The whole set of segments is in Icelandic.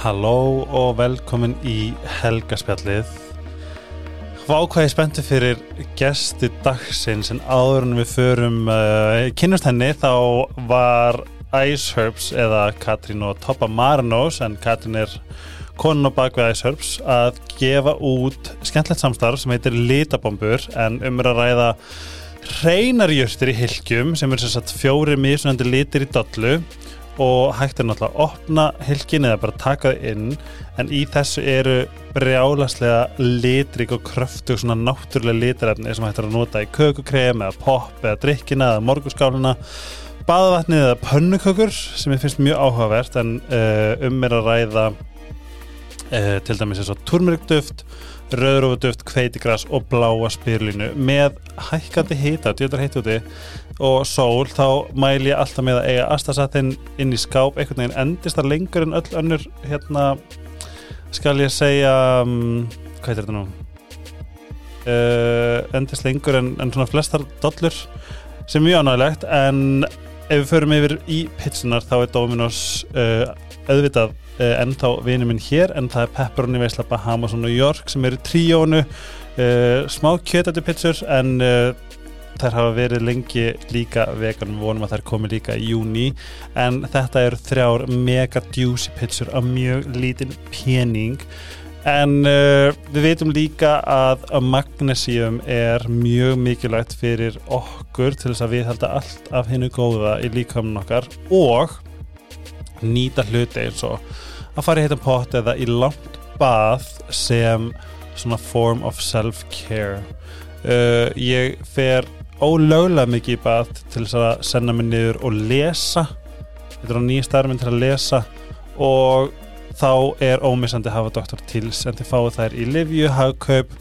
Halló og velkomin í Helgaspjallið. Hvað ákvæði spenntu fyrir gesti dagsins en áður en við förum uh, kynast henni þá var Ice Herbs eða Katrín og Toppa Marnos en Katrín er konun á bakvið Ice Herbs að gefa út skemmtlegt samstarf sem heitir Litabombur en um að ræða hreinarjörtir í hilkjum sem er sagt fjóri mísunandi litir í dollu og hægt er náttúrulega að opna hilkin eða bara taka það inn. En í þessu eru brjálaslega litrik og kröftu svona náttúrulega litrefni sem hægt er að nota í kökukrem eða pop eða drikkina eða morguskáluna baðvatnið eða pönnukökur sem ég finnst mjög áhugavert. En uh, um er að ræða uh, til dæmis eins og turmerikduft rauðrófuduft, kveitigras og bláa spyrlinu með hækkandi hýta, djöður heitt úti og sól, þá mæl ég alltaf með að eiga astasatin inn í skáp. Einhvern veginn endist það lengur en öll önnur hérna skal ég segja um, hvað er þetta nú? Uh, endist lengur en, en svona flestar dollur sem er mjög ánægilegt en ef við förum yfir í pitsunar þá er Dominos uh, auðvitað uh, ennþá vinið minn hér en það er Pepperoni Veisla Bahamas og New York sem eru tríónu uh, smá kjötættu pitsur en uh, þær hafa verið lengi líka vegan við vonum að þær komi líka í júni en þetta eru þrjár mega juicy pitsur af mjög lítinn pening. En uh, við veitum líka að, magnesium er mjög mikilvægt fyrir okkur til þess að við halda allt af hennu góða í líkamun okkar og nýta hluti eins og að fara í heitan pott eða í langt bað sem svona form of self-care. Uh, ég fer ólöglega mikið í bað til þess að senda mig niður og lesa þetta er á nýja starfinn til að lesa og þá er ómissandi að hafa Dr. Tills en þið fáið þær í Livju, Hagkaup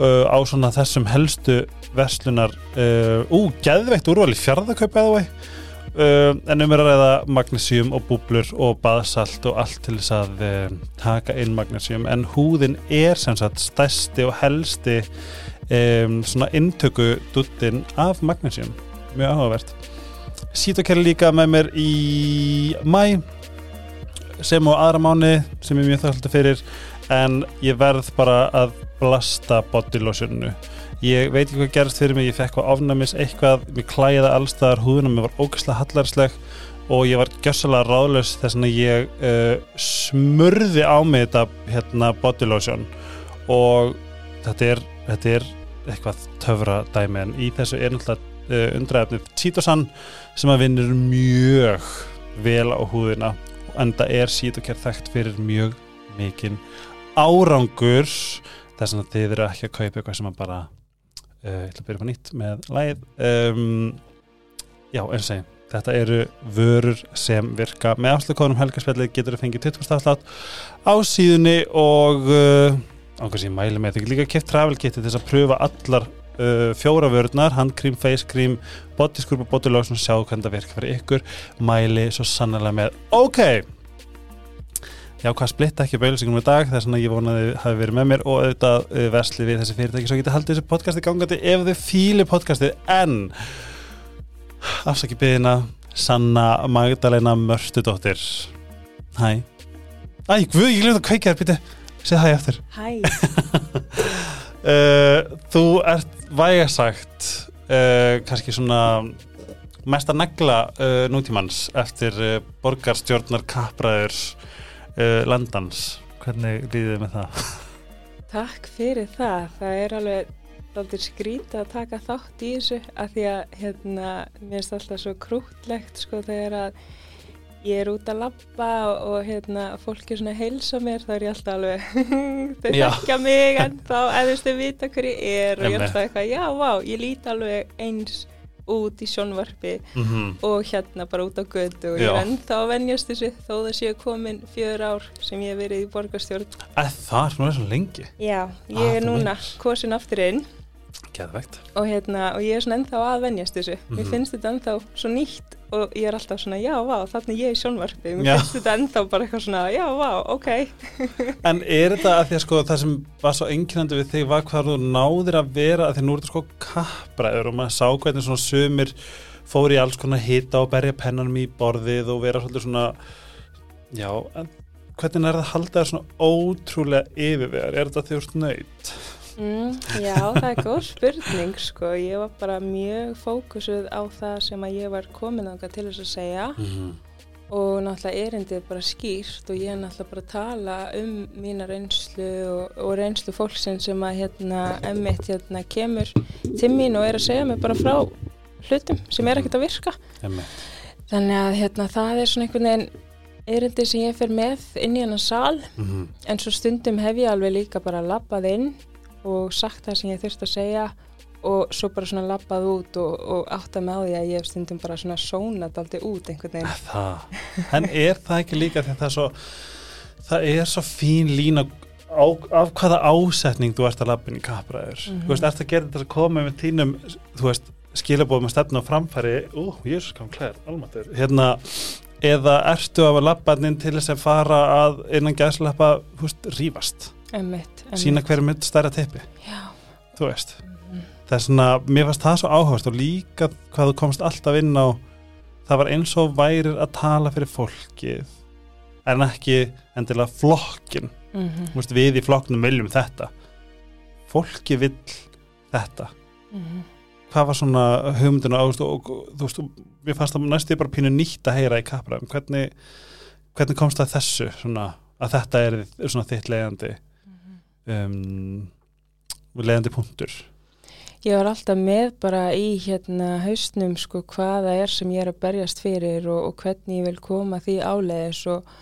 uh, á svona þessum helstu verslunar uh, ú, geðveikt úrvali fjárðakaup eða vei uh, en um er að ræða magnesium og búblur og baðsalt og allt til þess að uh, taka inn magnesium en húðin er sem sagt stærsti og helsti um, svona intöku duttin af magnesium. Mjög áhugavert. Sítokæri líka með mér í mæ sem á aðra mánu sem ég mjög þakkláttur fyrir en ég verð bara að blasta bodylotioninu. Ég veit ekki hvað gerist fyrir mig, ég fekk hvað ofnæmis eitthvað, mér klæða allstaðar húðunum, mér var ógæslega hallarsleg og ég var gjössalega ráðlaus þess að ég uh, smurði á mig þetta hérna, bodylotion. Og þetta er, þetta er eitthvað töfra dæmi en í þessu er náttúrulega uh, undræðafnið Títosan sem að vinnur mjög vel á húðina en það er Sítokær þekkt fyrir mjög mikinn árangur. Þess að þið eru ekki að kaupa eitthvað sem að bara uh, ætla að byrja upp á nýtt með læð um, já, eins og segi þetta eru vörur sem virka. Með afslökkónum helgarspjallið getur að fengið 20% afslátt á síðunni og uh, ánkvæmst ég mæli með þau líka keft travel kiti til þess að pröfa allar uh, fjóra vörurnar, handkrím, face cream bodyskurp og sjá hvernig það virka fyrir ykkur, mæli svo sannlega með, ok! Já, hvað splitta ekki bauðlýsingum í dag? Þess að ég vonaði að hafi verið með mér og auðvitað uh, vesli við þessi fyrirtæki. Svo geti haldið þessi podcasti gangandi ef þau fíli podcastið. En afsaki byggina Sanna Magdalena Mörstudóttir Hæ? Æ, guð, ég glemt að kveika þér, býtti Segð hæ eftir Hæ, uh, Þú ert vægasagt uh, kannski svona mesta negla uh, nútímans eftir uh, borgarstjórnar kappræður uh, landans Hvernig líðið þið með það? takk fyrir það. Það er alveg aldrei skrítið að taka þátt í þessu af því að hérna, mér finnst alltaf svo krútlegt sko þegar að ég er út að labba og, og hérna, fólk er svona að heilsa mér þá er ég alltaf alveg þau Já. þekkja mig en þá veist þau vita hver ég er og ég er alltaf eitthvað, já, vá, ég líti alveg eins út í sjónvarpi Mm -hmm. og hérna bara út á götu og Já. ég er ennþá að venjast þessu þó það séu komin fjör ár sem ég hef verið í borgarstjórn Það er svona svo lengi Já, ég Ah, er núna kosin aftur inn Geðvegt og, hérna, og ég er svona ennþá að venjast þessu mér Mhm. finnst þetta ennþá svo nýtt og ég er alltaf svona, já, vá, er ég í sjónvarpi mér Já. finnst þetta ennþá bara eitthvað svona, já, vá, ok En er þetta að því að sko það sem var svo einkennandi við þig var hvað þú náðir að vera að því nú er þetta sko kappræður og maður sá hvernig svona sumir fór í alls konar hita og berja pennanum í borðið og vera svolítið svona já, en hvernig er það að halda það svona ótrúlega yfirvegar? Er þetta þjórt nöyt? Mm, já, það er góð spurning sko. Ég var bara mjög fókusuð á það sem að ég var komin ánga til þess að segja Mm. og náttúrulega erindið bara skýrt og ég er náttúrulega bara að tala um mína reynslu og, og reynslu fólksinn sem að hérna emmitt hérna kemur til mín og er að segja mig bara frá hlutum sem er ekkert að virka. Einmitt. Þannig að hérna það er svona einhvern veginn erindið sem ég fer með inn í hennar sal Mhm. En svo stundum hef ég alveg líka bara labbað inn og sagt það sem ég þurfti að segja og svo bara svona labbað út og, og átta með því að ég hef stundum bara svona sónat aldrei út einhvern veginn. Það, en er það ekki líka að það er svo það er svo fín lína á, af hvaða ásetning þú ert að lappin í kappræður Mhm. þú veist, ert að gera þetta að koma með tínum þú veist, skilabóðum að stefna á framfæri ú, jésus, kam klæður, almatur hérna, eða ertu að lappa inn til þess að fara að innan gæslappa, þú veist, rífast Emmitt. Sína hverju mynd stærra teppi, Já. þú veist. Mhm. það er svona, mér fannst það svo áhugast og líka hvað þú komst alltaf inn á það var eins og værir að tala fyrir fólkið en ekki endilega flokkin Mm Þú veist, við í flokknum viljum þetta. Fólki vill þetta. -hmm. hvað var svona hugmyndina og, og, og þú veist, mér fannst það næstu bara pínu nýtt að heyra í kappræðum. Hvernig, hvernig komst það að þessu svona, að þetta er svona þitt leiðandi um, leiðandi punktur Ég var alltaf með bara í hérna hausnum sko hvaða er sem ég er að berjast fyrir og, og hvernig ég vil koma því áleiðis og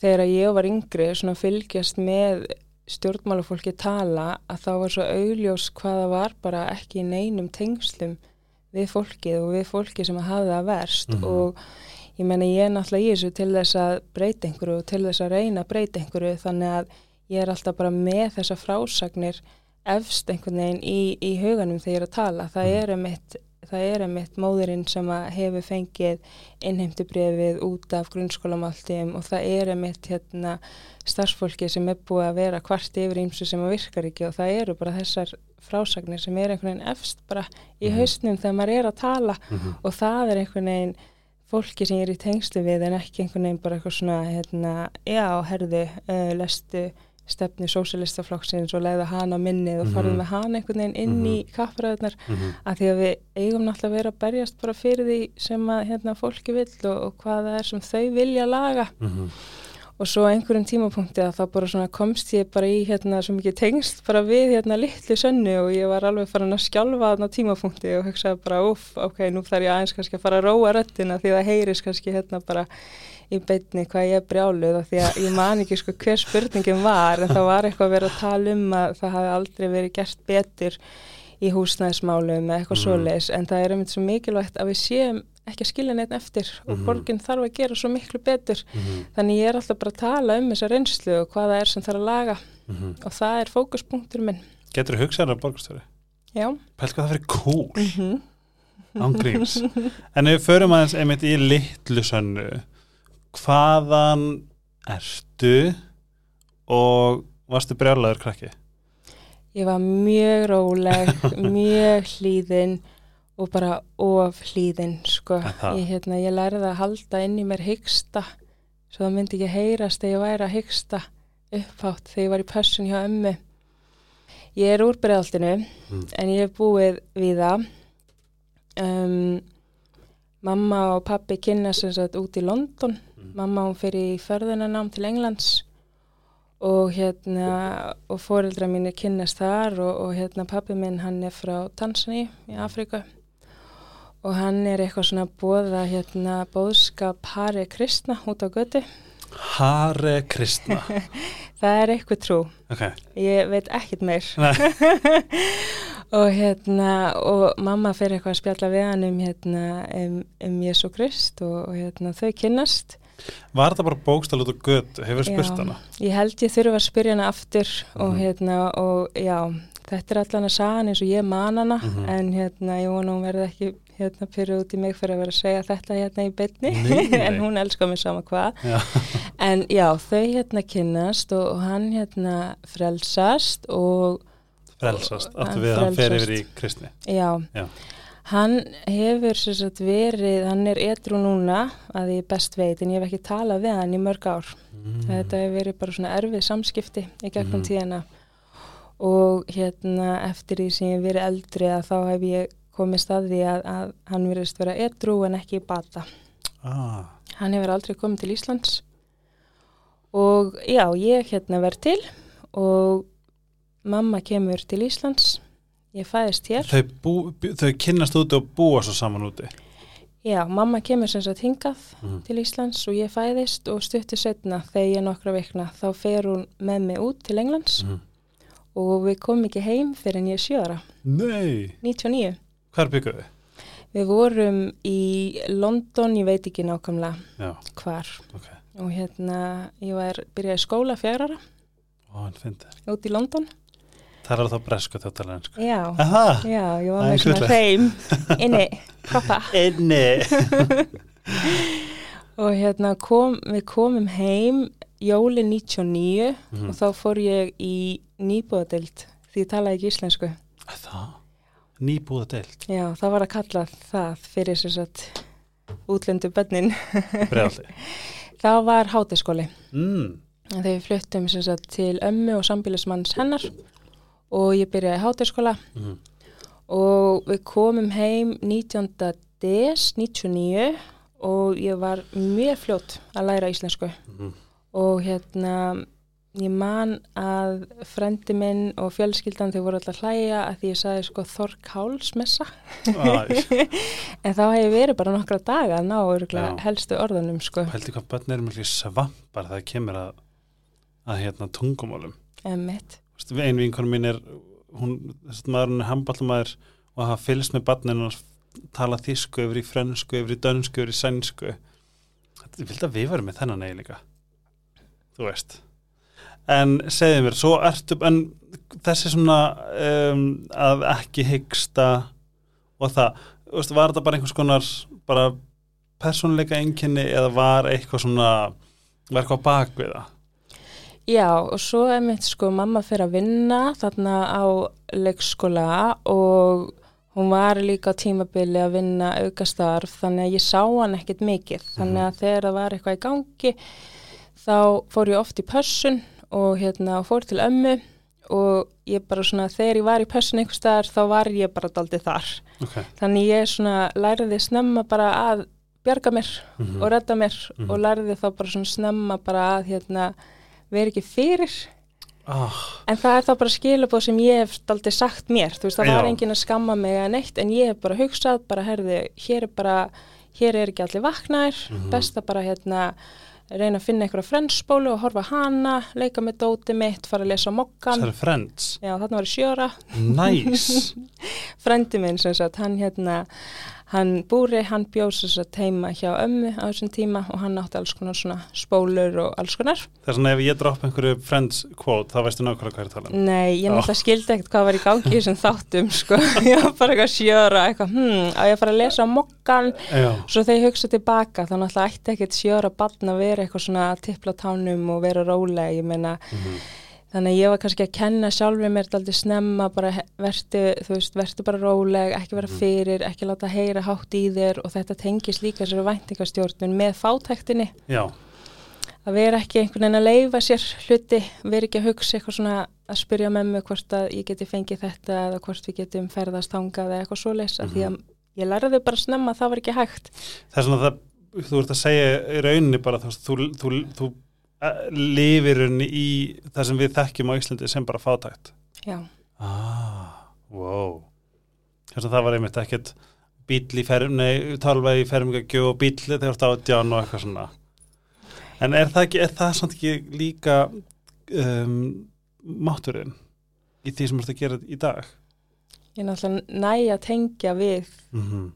þegar ég var yngri svona fylgjast með stjórnmálafólki tala að þá var svo augljós hvaða var bara ekki í neinum tengslum við fólkið og við fólki sem að hafa það verst Mhm. og ég menna ég er náttúrulega í þessu til þess að breyta einhverju og til þess að reyna að breyta einhverju þannig að ég er alltaf bara með þessa frásagnir efst einhvern veginn í, í huganum þegar ég er að tala. Það Mhm. er emitt, það er emitt móðurinn sem hefur fengið innheimtubrefið út af grunnskólamáltíðum og það er emitt hérna starfsfólki sem er búið að vera kvart yfir ímsu sem að virkar ekki og það eru bara þessar frásagnir sem er einhvern veginn efst bara í Mhm. hausnum þegar maður er að tala mm -hmm. og það er einhvern veginn fólki sem er í tengslu við en ekki einhvern veginn bara eitthvað svona hérna, já, herðu, uh, lestu stefnu sósilistaflokksins og leiða hana minnið og farið Mhm. með hana einhvern veginn inn í kappræðunar Mhm. að því að við eigum náttúrulega að vera að berjast bara fyrir því sem að hérna, fólki vill og, og hvað það er sem þau vilja laga Mhm. og svo einhverjum tímapunkti að þá bara svona komst ég bara í hérna svo mikið tengst bara við hérna litlu sönnu og ég var alveg farin að skjálfa þarna tímapunkti og hugsaði bara uff, ok, nú þarf ég aðeins kannski að fara að róa röttina því það heyris kannski hérna bara í beinni hvað ég er brjáluð af því að ég man ekki sko hver spurningin var en það var eitthvað að vera að tala um að það hafi aldrei verið gert betur í húsnæðismálum eða eitthvað Mhm. svoleiðis en það er einmitt svo mikilvægt að við séum ekki að skilja neitt eftir og Mhm. borgin þarf að gera svo miklu betur Mhm. Þannig ég er alltaf bara að tala um þessa reynslu og hvað það er sem þarf að laga Mhm. og það er fókuspunktur minn. Getur þú hugsaðar af borgastöru? Já. Pælt hvað það fyrir cool Mm án gríms en ef við förum aðeins einmitt í litlu sönnu hvaðan ertu og varstu brjálaður krakki? Ég var mjög róleg, mjög hlýðin og bara of hlýðin, sko. Ég, hérna, ég lærði að halda inn í mér hyggsta svo það myndi ekki heyrast þegar ég væri að hyggsta upphátt þegar ég var í pössun hjá ömmu. Ég er úr bregðaltinu Mm. en ég hef búið við það. Um, mamma og pappi kynna sem sagt út í London. Mm. Mamma hún fyrir í förðunarnám til Englands og hérna og fóreldra mín er kynnast þar og, og hérna pappi minn hann er frá Tansaní í Afrika og hann er eitthvað svona bóða hérna bóðskap Hare Kristna út á götu. Hare Kristna Það er eitthvað trú. ok, Ég veit ekkit meir. Og hérna, og mamma fyrir eitthvað að spjalla við hann um hérna, um, um Jésu Krist og, og hérna þau kynnast. var þetta bara bókstall út á götu hefur Já. hana Ég held ég þurfa að spyrja hana aftur og hérna, og já, þetta er allan að sagan eins og ég man hana, Mhm. en hérna, ég vona hún verði ekki hérna fyrir út í mig fyrir að vera að segja þetta hérna í nei. en hún elskar mig sama hvað. En já, þau hérna kynnast og, og hann hérna frelsast og frelsast, Hann við að hann fer yfir í kristni Já, Já. Hann hefur sagt verið, hann er edru núna að ég best veit en ég hef ekki talað við hann í mörg ár. mm. Þetta hefur verið bara svona erfið samskipti í gegnum Mhm. tíðina og hérna eftir því sem ég hef verið eldri að þá hef ég komið staði að, að hann verist vera edru en ekki bata. ah. Hann hefur aldrei komið til Íslands og já, ég hérna verð til og mamma kemur til Íslands, ég fæðist hér. þau, bú, þau kynnast úti og búa svo saman úti Já, mamma kemur sem sagt hingað Mhm. til Íslands og ég fæðist og stuttu setna þegar ég nokkra vikna þá fer hún með mig út til Englands mm. og við komum ekki heim fyrir en ég sjöra, Nei, 99. hvar bygguðu? Við vorum í London, ég veit ekki nákvæmlega Já, hvar. Ok. Og hérna ég var byrjaði skóla fjárara út í London. Það er þá bresku þjóttalega sko. Já, Aha, já, ég var með svona hreim. inni, koppa inni. Og hérna kom, við komum heim jóli 99 Mhm. og þá fór ég í nýbúðadild því ég talaði ekki íslensku. Það, nýbúða deilt Já, það var að kalla það fyrir sem sagt útlendu bönnin. Breiðaldi Það var hátiskóli. mm. Þegar við fluttum sagt til ömmu og sambílismanns hennar og ég byrjaði hátiskóla Mm. og við komum heim 19. des 99 og ég var mjög fljótt að læra íslensku Mm. og hérna ég man að frendi minn og fjölskyldan þau voru alltaf að hlæja að því ég sagði sko Þorkálsmessa en þá hef ég verið bara nokkra daga að ná örugglega Já. helstu orðunum sko. Pældi hvað börn eru miklu svampar þegar kemur að, að hérna tungumálum. Emmitt Veistu, Ein vinkonum mín er hún, þess að maður er handballumæður og hafa fylgst með barninu og tala þísku yfir í frönsku, yfir í dönsku, yfir í sænsku. Þetta er vilt að við varum með þennan eigi líka þú veist en segðu mér, svo ertu en þessi svona um, að ekki hyggsta og það, veist, var þetta bara einhvers konar bara persónuleika einkenni eða var eitthvað svona var eitthvað bak við það? Já og svo emmitt sko mamma fyrir að vinna þarna á leikskóla og hún var líka á tímabili að vinna aukastarf þannig að ég sá hann ekkert mikið. Þannig að þegar það var eitthvað í gangi þá fór ég oft í pössun og hérna fór til ömmu og ég bara svona þegar ég var í pössun einhver staðar þá var ég bara daldið þar okay. þannig ég svona læriði snemma bara að bjarga mér mm og redda mér Mhm. og lærði þá bara svona snemma bara að hérna vera ekki fyrir ah, en það er þá bara skilabóð sem ég hef aldrei sagt mér, þú veist það var Já. enginn að skamma mig eða neitt en ég hef bara hugsað bara herði, hér er bara hér er ekki allir vaknaðir, Mhm. best að bara hérna reyna að finna einhverja frendspólu og horfa hana, leika með dóti mitt fara að lesa það mokkan eru friends. Já þarna var ég sjöra, nice. Frendi minn sem sagt, hann hérna hann búri, hann bjóð sem sagt heima hjá ömmu á þessum tíma og hann átti alls konar svona spólur og alls konar það er svona ef ég droppa einhverju friends quote þá veistu nákvæmlega hvað að tala um Nei, ég náttúrulega skildi ekkert hvað var í gangi þessum þáttum, sko. Ég var bara eitthvað sjöra, eitthvað, hm, á ég að fara að lesa á mokkan. já, Svo þegar ég hugsa tilbaka, þá náttúrulega ætti ekkert sjöra barn að vera eitthvað svona að tippla tánum og vera róleg, ég meina. Mhm. Þannig að ég var kannski að kenna sjálfur mér daldi snemma, bara vertu, þú veist, vertu bara róleg, ekki vera Mhm. fyrir, ekki láta heyra hátt í þér og þetta tengis líka sér væntingastjórnun með fátæktinni já, að vera ekki einhvern veginn að leifa sér hluti, vera ekki að hugsa eitthvað svona að spyrja með mig hvort að ég geti fengið þetta eða hvort við getum ferðast hangað eða eitthvað svoleiðs mm Mhm. því að ég lærði bara snemma að það var ekki hægt það er svona það þú ert að segja í rauninni bara þú, þú, þú, þú lifir rauninni í það sem við þekkjum á Íslandi sem bara fátækt. Já, ah, wow. Þess að það var einmitt ekkert bíl í ferm, nei, talva í fermingagjó og bíl þegar þú ert átján og eitthvað svona. En er það ekki, er það samt ekki líka um, mátturinn í því sem þú ert að gera í dag? Ég er náttúrulega næ að tengja við. Mm -hmm.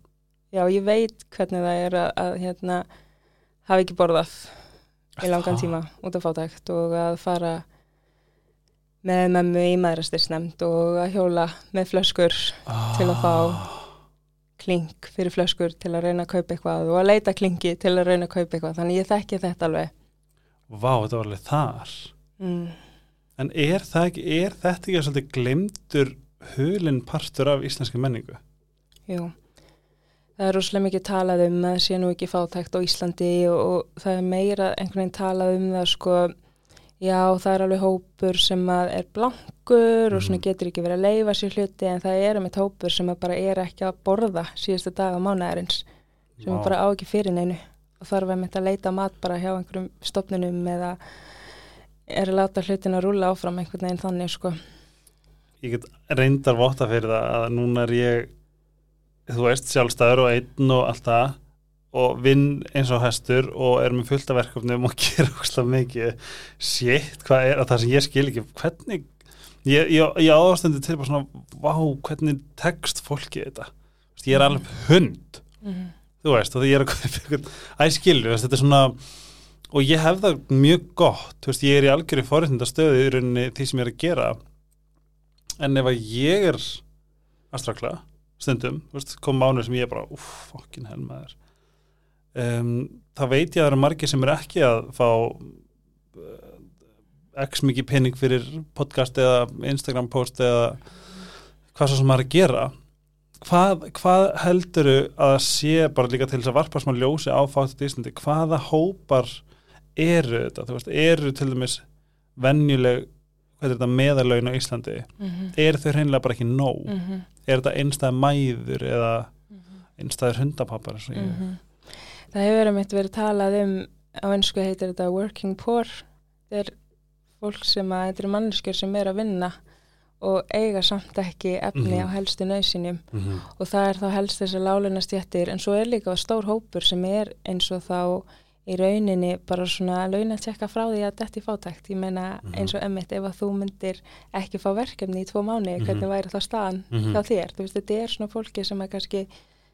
já, ég veit hvernig það er að, að hérna, hafa ekki borðað í langan tíma út af fátækt og að fara með mömmu í maðurastisnefnd og að hjóla með flöskur Til að fá- klink fyrir flöskur til að reyna að kaupa eitthvað og að leita klinki til að reyna að kaupa eitthvað. Þannig ég þekki þetta alveg. Vá, þetta var alveg þar. Mm. En er, það er þetta ekki svolítið glemdur hulinn partur af íslenski menningu? Jú, það er rosalega mikið talað um að það sé nú ekki fátækt á Íslandi og, og það er meira einhvern veginn talað um það sko já það er alveg hópur sem er blankur og svona Mhm. getur ekki verið að leifa sér hluti en það er um eitt hópur sem bara er ekki að borða síðustu daga mánaðarins sem Vá. er bara á ekki fyrir neinu og þarf að mynda að leita á mat bara hjá einhverjum stopnunum eða er að láta hlutin að rúla áfram einhvern veginn þannig sko ég get reyndar votta fyrir það að núna er ég þú veist sjálfstæður og einn og allt það og vinn eins og hestur og er með fullt af verkefnum og gera óslega mikið shit, hvað er að það sem ég skil ekki hvernig ég, ég, ég ástundi til bara svona vá, hvernig tekst fólki þetta? Þú veist, ég er alveg hund. Mm þú veist, og því ég er að einhvern æ, skilur, veist, þetta er svona og ég hef það mjög gott þú veist, ég er í algjörði forréttinda stöðu í rauninni því sem ég er að gera en ef að ég er að strakla stundum, veist, kom mánuð sem ég bara uff, fokkin hel maður. Um, þá veit ég að það eru margir sem er ekki að fá uh, x mikið penning fyrir podcast eða Instagram post eða hvað svo sem maður er að gera. Hvað, hvað helduru að það sé bara líka til þess að varpa smá ljósi á fátt í Íslandi, hvaða hópar eru þetta, þú veist, eru til dæmis venjuleg hvað er þetta meðalaun á Íslandi -hmm. eru þau hreinlega bara ekki nóg Mm -hmm. er þetta einstæð mæður eða einstæður hundapappar eins og ég Mhm. Það hefur um eitt verið talað um á ennsku heitir þetta working poor þetta er fólk sem að þetta er manneskjur sem er að vinna og eiga samt ekki efni Mhm. á helstu nöðsynjum mm -hmm. og það er þá helst þessar lálunastjættir en svo er líka stór hópur sem er eins og þá í rauninni bara svona laun að tjekka frá því að þetta er fátækt ég meina Mhm. eins og emmitt ef að þú myndir ekki fá verkefni í tvo mánu Mhm. hvernig væri þá staðan Mhm. hjá þér þú veist þetta er svona fólki sem að kannski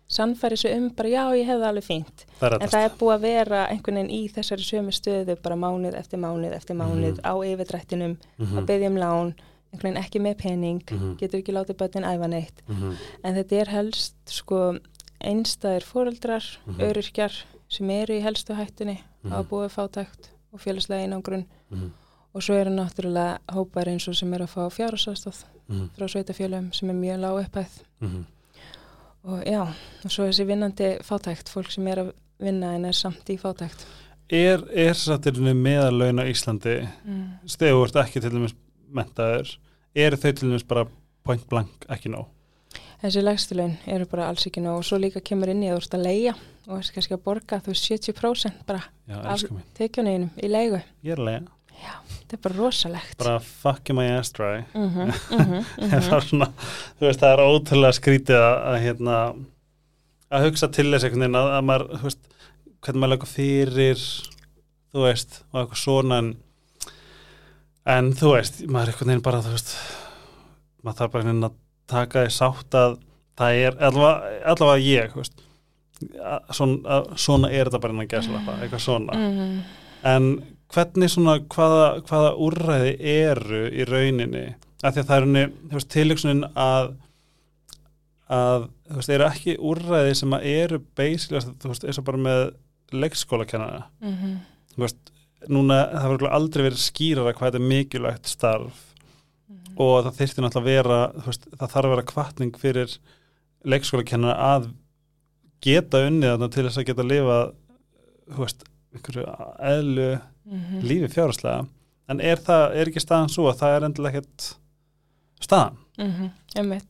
sannfæri sig um bara já ég hefði alveg fínt það en það er búið að vera einhvern veginn í þessari sömu stöðu bara mánuð eftir mánuð eftir mánuð Mhm. á yfirdrættinum mm að byggja um lán einhvern veginn ekki með pening Mhm. getur ekki látið börnin æfa neitt -hmm. en þetta er helst sko einstæðir fóreldrar, Mhm. öryrkjar sem eru í helstu hættunni Mhm. á búið fátækt og félagslega einangrun -hmm. og svo eru náttúrulega hópar eins og sem eru að fá fjárhásastóð -hmm. frá sveitafjölum sem er mjög lág upphæð -hmm. og já, og svo þessi vinnandi fátækt, fólk sem er að vinna en er samt í fátækt er, er sattirinu meðalaun á Íslandi mm. þú ert ekki til dæmis mentaður eru þau til dæmis bara point blank ekki nóg Þessi legstilaun eru bara alls ekki nóg og svo líka kemur inn í að þú ert að leia og þess kannski að borga þú veist 70% bara já, Af- tekjuninum í leigu. ég er að lega Þetta er bara rosalegt. bara fucking my ass dry Mm -hmm, mm það er svona, þú veist, það er ótrúlega skrítið að, að hérna að hugsa til þess einhvern veginn að, að maður, veist, hvernig maður lega fyrir þú veist, og eitthvað svona en, en þú veist, maður er einhvern veginn bara, þú veist maður þarf bara einhvern veginn að taka því sátt að það er, allavega, ég, þú veist svona, að, svona er þetta bara innan gæslappa, eitthvað svona -hmm. En hvernig svona, hvaða, hvaða úrræði eru í rauninni? Af því að það er henni, þú veist, tilöksunin að, að, þú veist, eru ekki úrræði sem að eru basically, þú veist, eins og bara með leikskólakennara. Mm -hmm. Þú veist, núna, það verður aldrei verið skýrara hvað þetta er mikilvægt starf og það þyrfti náttúrulega að vera, þú veist, það þarf að vera kvartning fyrir leikskólakennara að geta unnið þarna til þess að geta lifa, þú veist, einhverju eðlu Mhm. lífi fjárháslega en er það, er ekki staðan svo að það er endilega ekkert staðan Mm -hmm.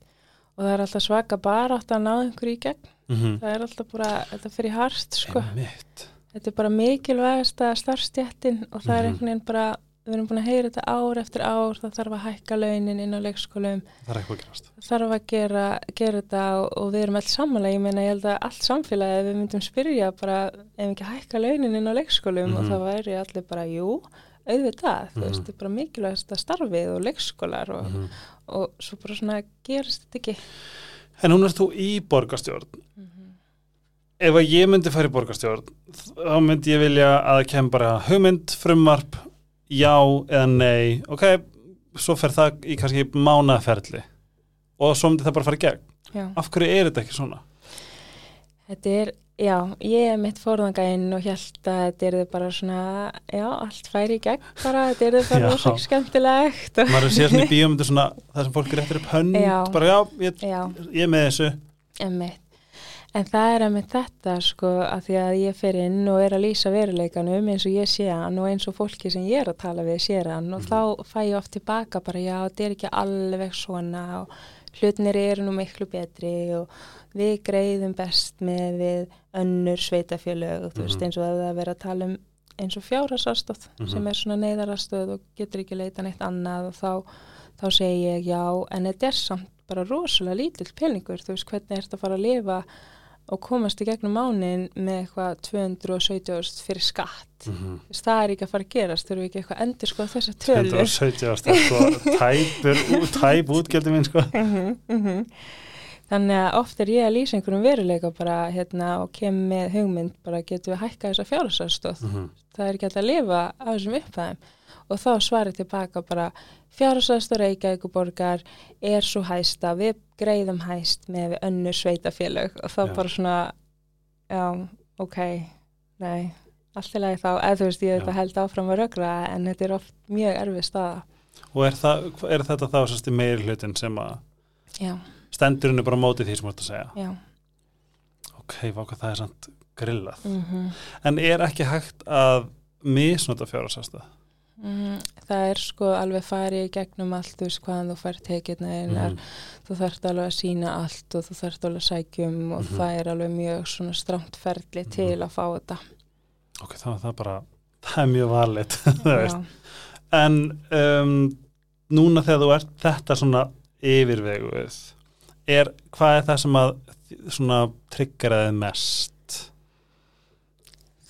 Og það er alltaf svaka bara átt að ná einhverju í gegn. mm -hmm. Það er alltaf bara, þetta fyrir hart, sko. Einmitt. Þetta er bara mikilvægasta starfstjættin og það er Mhm. einhvern veginn bara, við erum búin að heyra þetta ár eftir ár, það þarf að hækka launin inn á leikskólum, það er eitthvað að þarf að gera, gera þetta og, og við erum alls samanlega, ég meina ég held að allt samfélagi, við myndum spyrja bara, ef ekki hækka launin inn á leikskólum og Mhm. það væri allir bara, jú, auðvitað, þú Mhm. veist, þetta er bara mikilvægasta starfið og leikskólar og, mm -hmm. og svo bara svona gerist þetta ekki. en hún er þú í borgarstjórn Mm ef að ég myndi fara í borgarstjórn þá myndi ég vilja að kem bara hugmynd, frumvarp já eða nei ok, svo fer það í kannski mánaferli og svo myndi það bara fara í gegn Já. af hverju er þetta ekki svona? Þetta er, já, ég er mitt fórðangæinn og held að þetta er bara svona, já, allt færi í gegn bara, þetta er bara rosa skemmtilegt. og- maður sér svona í svona það sem fólk er eftir upp hönd Já. bara já, ég, ég er með þessu. En það er að með þetta sko að því að ég fer inn og er að lýsa veruleikanum eins og ég sé hann og eins og fólki sem ég er að tala við sé hann og Mhm. þá fæ ég oft tilbaka bara já þetta er ekki alveg svona og hlutinir eru nú miklu betri og við greiðum best með við önnur sveitafjölög þú veist Mhm. eins og að það er verið að tala um eins og fjárhasastóð Mhm. sem er svona neyðarastöð og getur ekki leita neitt annað og þá, þá segi ég já en þetta er samt bara rosalega lítill peningur þú veist hvernig er þetta að fara að lifa og komast í gegnum mánin með eitthvað 270 fyrir skatt mm -hmm. Þess, það er ekki að fara að gerast þurfum við ekki eitthvað að endur sko tölur 170 ást sko, tæpur, tæp útgjaldi minn sko Mhm, mhm. Þannig að oft er ég að lýsa einhverjum veruleika bara hérna og kem með hugmynd bara getum við hækka þessa fjárhásastóð mm -hmm. það er ekki hægt að lifa á þessum upphæðum og þá svarið tilbaka bara fjárhásastóð Reykjavíkuborgar er svo hæsta, við greiðum hæst með við önnur sveitafélög og þá Já. bara svona já, ok, nei allt í lagi þá, eða þú veist ég Já. þetta held áfram að rögra en þetta er oft mjög erfið staða og er, það, er þetta þá hlutin sem að já, stendur henni bara á móti því sem þú ert að segja já ok, váka það er samt grillað mm en er ekki hægt að misnota fjárhásasta Mm, það er sko alveg farið gegnum allt þú veist hvaðan þú fær tekirna einar Mhm. þú þarft alveg að sína allt og þú þarft alveg að sækjum og Mhm. það er alveg mjög svona stramt ferli til að fá þetta ok, er það bara það er mjög. Já. en um, núna þegar þú ert þetta svona yfirveguð er, hvað er það sem að svona tryggeraði mest?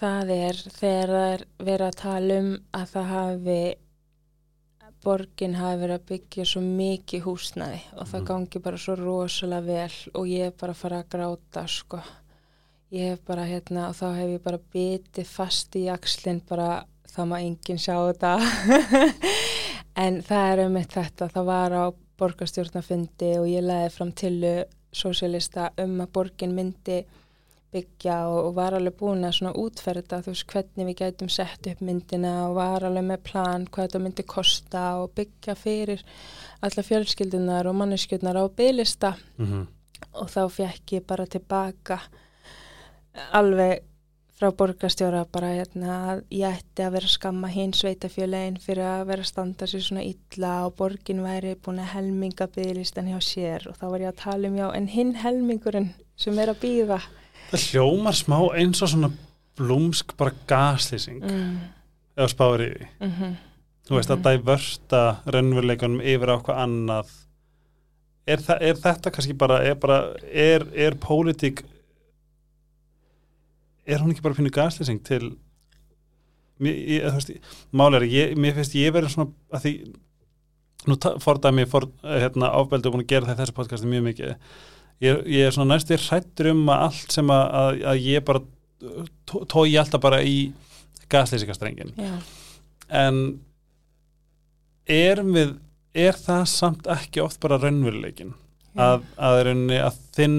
Það er þegar það er verið að tala um að það hafi borgin hafi verið að byggja svo mikið húsnæði og það Mhm. gangi bara svo rosalega vel og ég er bara að fara að gráta sko. Ég hef bara hérna og þá hef ég bara bitið fast í jakslinn bara það má enginn sjá þetta. En það er um þetta það var á borgarstjórnafundi og ég leiði fram til sósélista um að borgin myndi byggja og, og var alveg búin að svona útferða þú veist hvernig við gætum sett upp myndina og var alveg með plan hvað þetta myndi kosta og byggja fyrir alla fjölskyldunar og manneskjöldnar á bygglista mm -hmm. og þá fekk ég bara tilbaka alveg frá borgarstjóra bara hérna að ég ætti að vera að skamma hinn sveitafjölein fyrir að vera að standa sér svona illa og borgin væri búin að helminga bygglistan hjá sér og þá var ég að tala um já en hinn helmingurinn sem er að býða það hljómar smá eins og svona blúmsk bara gaslýsing. Mm, eða í því. Mm -hmm. þú veist að dævörsta raunveruleikunum yfir á hvað annað. Er, þa er þetta kannski bara er, er, er pólitík er hún ekki bara pínu gaslýsing til mér, ég, málega ég, mér finnst ég verið svona að því nú fordæmi for, hérna, ábeldu búin að gera það í þessu podcasti mjög mikið. Ég, ég er svona næstu hrættur um að allt sem að, að, að ég bara tói alltaf bara í gaslýsingastrengin en erum við er það samt ekki oft bara raunveruleikin að, að, að þinn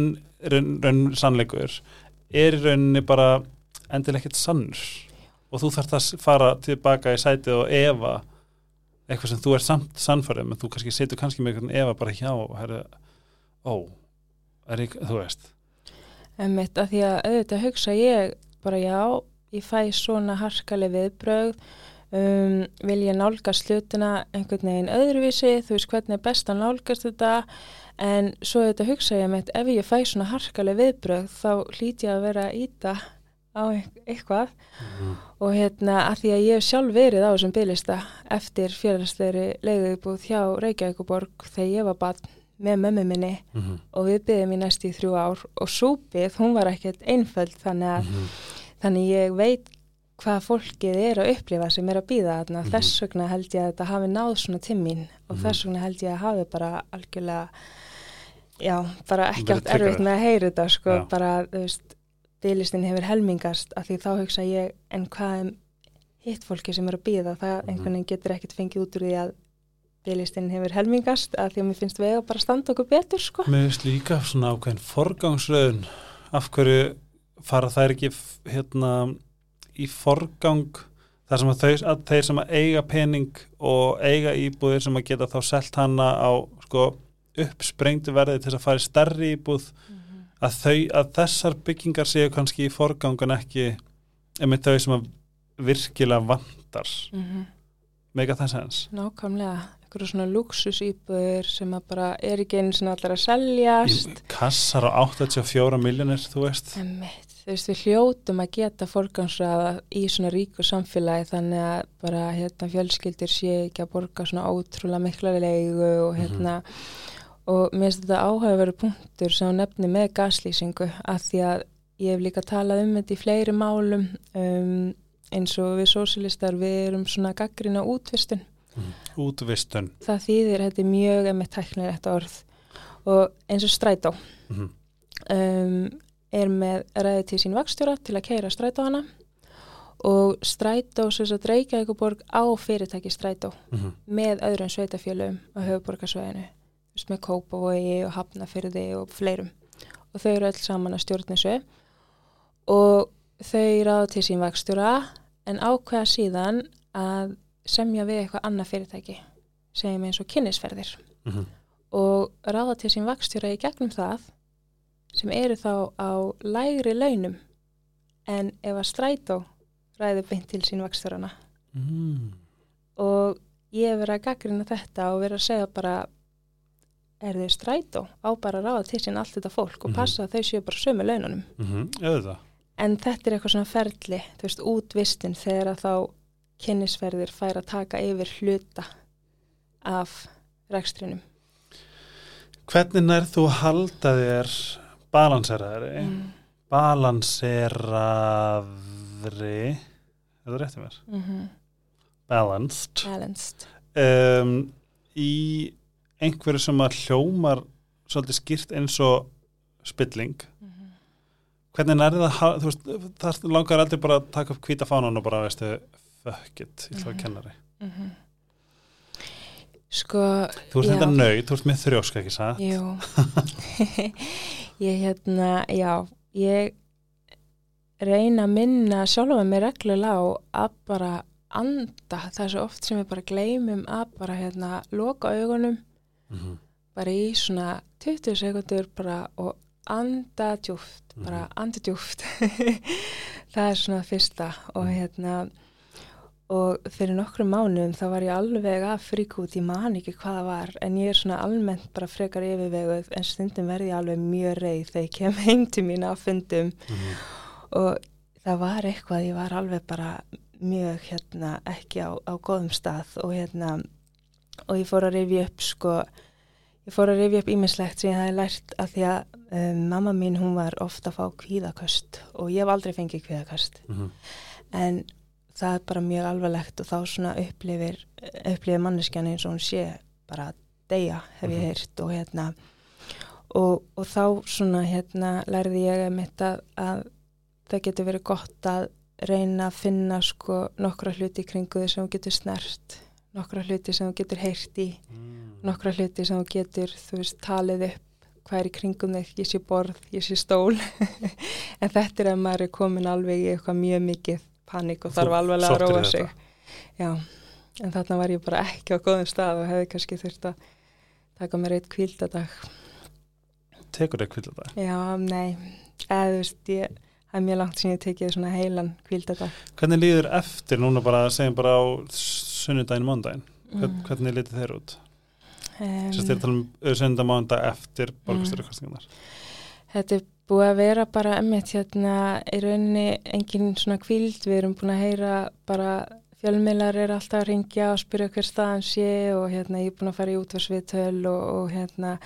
raun, raun sannleikur er í rauninni bara endilega ekkert sannur. Og þú þarf að fara tilbaka í sætið og efa eitthvað sem þú er samt sannfærið en þú kannski setur kannski með einhvern efa bara hjá herri, ó, er ég, þú veist. Einmitt, að því að auðvitað hugsa ég bara já, ég fæ svona harkaleg viðbröð um, vil ég nálgast hlutina einhvern veginn öðruvísi, þú veist hvernig er best að nálgast þetta en svo auðvitað hugsa ég með ef ég fæ svona harkaleg viðbröð þá hlýt ég að vera að íta á eitthvað mm. og hérna að því að ég hef sjálf verið á þessum bygglista eftir félagslegri leiðubúð hjá Reykjavíkuborg þegar ég var bara með mömmu minni Mm -hmm. og við byggðum í næstu í þrjú ár og súpið, hún var ekkert einföld þannig að, Mhm. þannig ég veit hvað fólkið er að upplifa sem er að býða þarna, Mhm. þess vegna held ég að þetta hafi náð svona til mín og Mhm. þess vegna held ég að hafi bara algjörlega já, bara ekki átt erfitt með að heyra þetta sko, Já. bara, þú veist bygglistin hefur helmingast af því þá hugsa ég en hvað er hitt fólki sem er að býða, það Mhm. einhvern veginn getur ekkert fengið út úr því að bygglistin hefur helmingast af því að mér finnst við að bara standa okkur betur sko Mér finnst líka svona ákveðin forgangsröðun af hverju fara þær ekki hérna í forgang þar sem að, þau, að þeir sem að eiga pening og eiga íbúðir sem að geta þá selt hana á sko uppsprengtu verði til að fara í stærri íbúð að þau, að þessar byggingar séu kannski í forgangan ekki einmitt þau sem að virkilega vantar. Mm mega þess aðeins nákvæmlega. Einhverju svona luxusýbur sem að bara er ekki einu sinni allar að seljast. Kassar á 84 miljonir þú veist. Einmitt, þú veist, við hljótum að geta fólkansraða í svona ríku samfélagi þannig að bara hérna fjölskyldir sé ekki að borga svona ótrúlega mikla leigu og hérna og mér finnst þetta áhugaveru punktur sem nefni með gaslýsingu að því að ég hef líka talað um þetta í fleiri málum um, eins og við sósilistar við erum svona gaggrina útvistun. Útvistun. Það þýðir, þetta er mjög emmitt tæknilegt orð. Og eins og strætó Mhm. um, er með ræði til sín vakstjóra til að keira strætó hana. Og strætó sem þess að Reykjavíkuborg á fyrirtæki strætó Mhm. með öðrum sveitafjölum á höfuborgarsvæðinu með Kópavogi og Hafnafyrði og fleirum og þau eru öll saman að stjórna þessu og þau ráða til sín vakstjóra en ákveða síðan að semja við eitthvað annað fyrirtæki segjum eins og kynnisferðir Mhm. og ráða til sín vakstjóra í gegnum það sem eru þá á lægri launum en ef að strætó ræði beint til sín vakstjórana Mm. og ég hef verið að gaggrina þetta og verið að segja bara er þau strætó á bara að ráða til sín allt þetta fólk og Mhm. passa að þau séu bara sömu laununum Mhm. auðvitað en þetta er eitthvað svona ferli þú veist, útvistin þegar að þá kynnisferðir fær að taka yfir hluta af rekstrinum hvernig nær þú halda þér balanseraðri mm. balanseraðri er það rétt í mér? Mm balanced balanced um, í einhverju sem að hljómar svolítið skýrt eins og spilling. Mm hvernig nærði það, ha- þú veist, það langar aldrei bara að taka upp hvíta fánan og bara, veistu, fuck it, ég að Mhm. kennari. -hmm. sko þú ert þetta nöyð, þú ert með þrjósk ekki satt? Jú, ég hérna, já, ég reyna að minna sjálfa mig reglulega á að bara anda, það er svo oft sem við bara gleymum að bara hérna loka augunum, Mhm. bara í svona 20 sekundur bara og anda djúft, bara Mhm. anda djúft það er svona fyrsta og hérna og fyrir nokkrum mánuðum þá var ég alveg að fríka út, ég man ekki hvað það var en ég er svona almennt bara frekar yfirveguð en stundum verði ég alveg mjög reið þegar ég kem heim til mín á fundum Mhm. og það var eitthvað, ég var alveg bara mjög hérna ekki á, á góðum stað og hérna og ég fór að rifja upp sko ég fór að rifja upp ímislegt sem ég hefði lært að því að um, mamma mín hún var ofta að fá kvíðaköst og ég hef aldrei fengið kvíðaköst Mhm. en það er bara mjög alvarlegt og þá svona upplifir upplifir manneskjan eins og hún sé bara að deyja hef ég Mhm. heyrt og hérna og, og þá svona hérna lærði ég mitt að, að það getur verið gott að reyna að finna sko nokkra hluti í kringu þess sem þú getur snert nokkra hluti sem þú getur heyrt í Mm. nokkra hluti sem þú getur þú veist talið upp hvað er í kringum þig, ég sé borð, ég sé stól. En þetta er að maður er komin alveg í eitthvað mjög mikið panik og þarf alveg að þetta. sig. Já, en þarna var ég bara ekki á góðum stað og hefði kannski þurft að taka mér eitt kvíldadag tekur þig kvilda það já, nei, eða þú veist ég, það er mjög langt sem ég tekið svona heilan kvíldadag hvernig líður eftir núna bara, segjum bara á sunnudaginn, mándaginn Hvern, Mm. hvernig lítið þeir út? um, Sérst þér tala um sunnudag, mándag eftir borgastyrjarkastingarnar Þetta er búið að vera bara emmitt hérna í rauninni engin svona kvíld, við erum búin að heyra bara fjölmiðlar er alltaf að ringja og spyrja hver staðan sé og hérna ég er búin að fara í útvarsviðtöl og, og hérna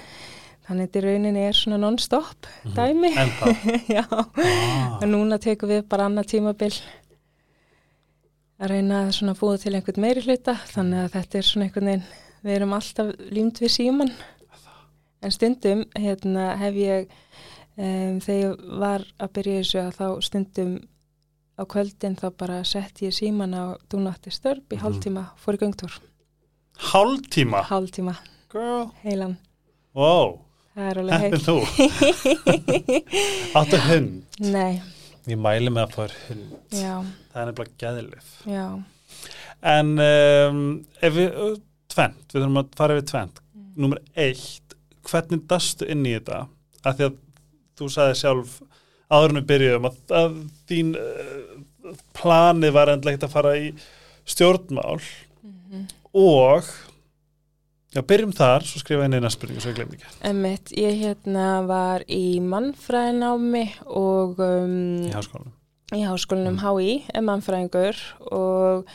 þannig þetta í rauninni er svona non-stop dæmi. En þá? Já, Ah. og núna tekum við bara annað tímabil að reyna að búið til einhvern meiri hluta þannig að þetta er svona einhvern veginn við erum alltaf límt við síman en stundum hérna hef ég um, þegar ég var að byrja þessu að þá stundum á kvöldin þá bara sett ég síman á dúnatti störp í Mhm. hálftíma fór í göngtúr, Hálftíma? hálftíma Girl. heilan, Wow, það er þú. Áttu hund. Nei, Ég mæli með að þér hund. já, Það er nefnilega gæðilif. já En um, ef við, tvent, við þurfum að fara yfir tvent. Mm. Númer eitt, hvernig dastu inn í þetta? Af því að þú sagði sjálf áður en við byrjuðum að, að þín uh, plani var endlegt að fara í stjórnmál og já, byrjum þar, svo skrifa ég neina spurningu svo ég glemdi ekki Emmett, ég hérna var í mannfræðinámi og um, í háskólanum. Í háskólanum HÍ, er mannfræðingur og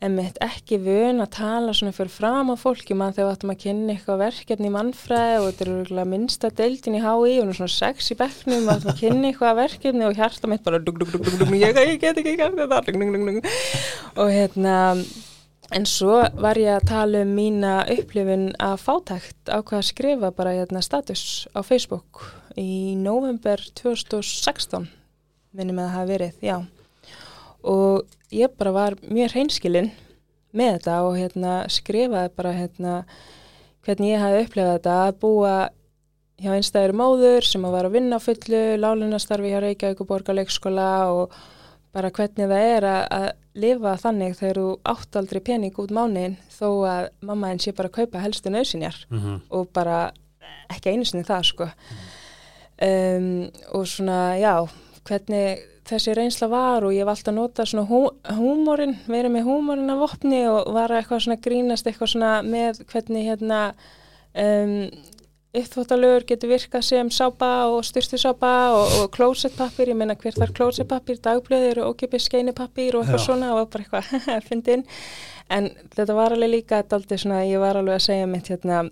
Emmett ekki vön að tala svona fyrir fram á fólki. Mann þegar við áttum að kynna eitthvað verkefni í mannfræði og þetta eru minnsta deildin í HÍ og svona sex í bekknum og áttum að kynna eitthvað verkefni og hjarta mitt bara dug, dug, dug, dug, ég, get ekki gert þetta. Og hérna en svo var ég að tala um mína upplifun að fátækt ákvað að skrifa bara hérna status á Facebook í november 2016 minnum að það hafa verið, já. Og ég bara var mjög hreinskilinn með þetta og hérna skrifaði bara hérna hvernig ég hafi upplifað þetta að búa hjá einstæður móður sem að var að vinna fullu, lálunastarfi hjá Reykjavík og Borgarleikskóla og bara hvernig það er að, að lifa þannig þegar þú átt aldrei pening út mánuðin þó að mamma henn sé bara kaupa helstu nöðsinjar Mm -hmm. og bara ekki einu sinni það sko. Um, og svona já hvernig þessi reynsla var og ég hef alltaf notað svona hú, húmórin, verið með húmórin af vopni og var eitthvað svona grínast eitthvað svona með hvernig hérna um, uppþvóttalögur getur virkað sem sápa og styrstusápa og, og klósettpappir, ég meina hver þar klósettpappir, dagblöður og ókipis skeinipappir og eitthvað Já. svona og bara eitthvað fyndin. En þetta var alveg líka daldið svona, ég var alveg að segja mitt hérna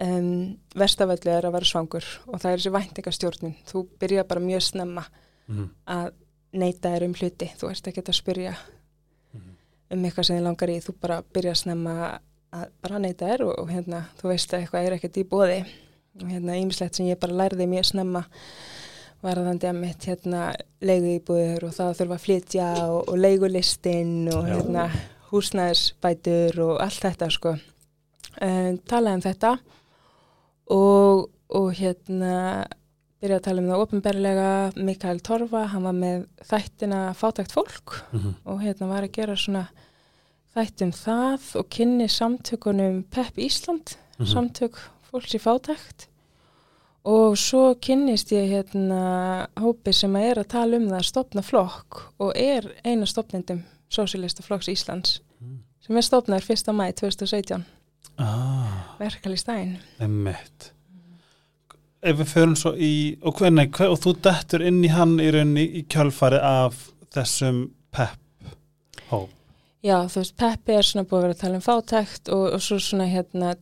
um, verstafællu er að vera svangur og það er þessi væntingastjórnun þú byrja bara mjög snemma Mhm. að neyta þér um hluti þú ert ekki að spyrja Mhm. um eitthvað sem þið langar í þú bara byrja snemma að bara neyta þér og, og hérna, þú veist að eitthvað er ekkert í bóði og hérna ímislegt sem ég bara lærði mjög snemma varðandi að mitt hérna leigu íbúður og það að þurfa að flytja og, og leigulistin og Já. hérna húsnæðisbætur og allt þetta sko um, talaði um þetta og, og hérna byrjaði að tala um það ofinberlega Mikael Torfa, hann var með þættina Fátækt fólk Mhm. og hérna var að gera svona þættum það og kynni samtökunum PEP Ísland, Mhm. samtök fólks í fátækt og svo kynnist ég hérna hópi sem er að tala um það að stopna flokk og er eina stopnendum Sósilista flokks Íslands Mm. sem er stopnaður 1. mæ 2017 Ah, verkalýstæðin emmitt ef við förum svo í og, hvernig, hver, og þú dettur inn í hann í rauninni í kjölfari af þessum pepp hóp Já, þú veist, Peppi er svona búið að vera að tala um fátækt og, og svo svona hérna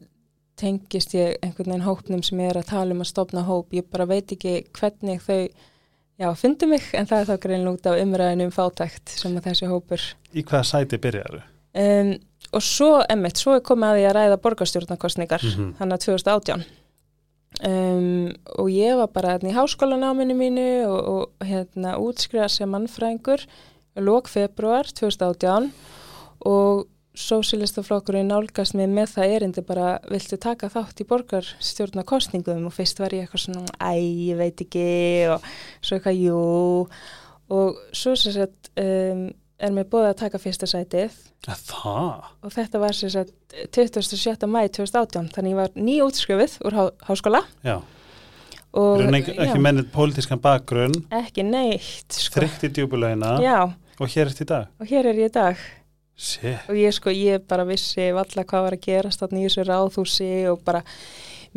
tengist ég einhvern veginn hópnum sem er að tala um að stopna hóp. Ég bara veit ekki hvernig þau, já, fyndu mig, en það er þá greinlega út af umræðinu um fátækt sem að þessi hópur. í hvaða sæti byrjaru Um, og svo, emmitt, svo er komið að því að ræða borgarstjórnarkostningar, Mhm. hann að 2018. Um, og ég var bara hérna í háskólanáminu mínu og, og hérna útskriða sem mannfræðingur lók februar 2018 og sósilistaflokkurinn nálgast mig með það erindi bara viltu taka þátt í borgarstjórnarkostningum og fyrst var ég eitthvað svona æ, ég veit ekki og svo eitthvað jú og svo sem sagt um, er mér búið að taka fyrsta sætið. Það? Og þetta var sem sagt 27. mæ 2018 þannig ég var nýjútskrifuð úr há, háskóla. Já, og ekki, ekki mennið pólitískan bakgrunn. Ekki neitt sko. þrygt í djúbulögina og hér eftir í dag. Og hér er ég í dag. Shit. og ég sko, ég bara vissi valla hvað var að gerast þarna í þessu ráðhúsi og bara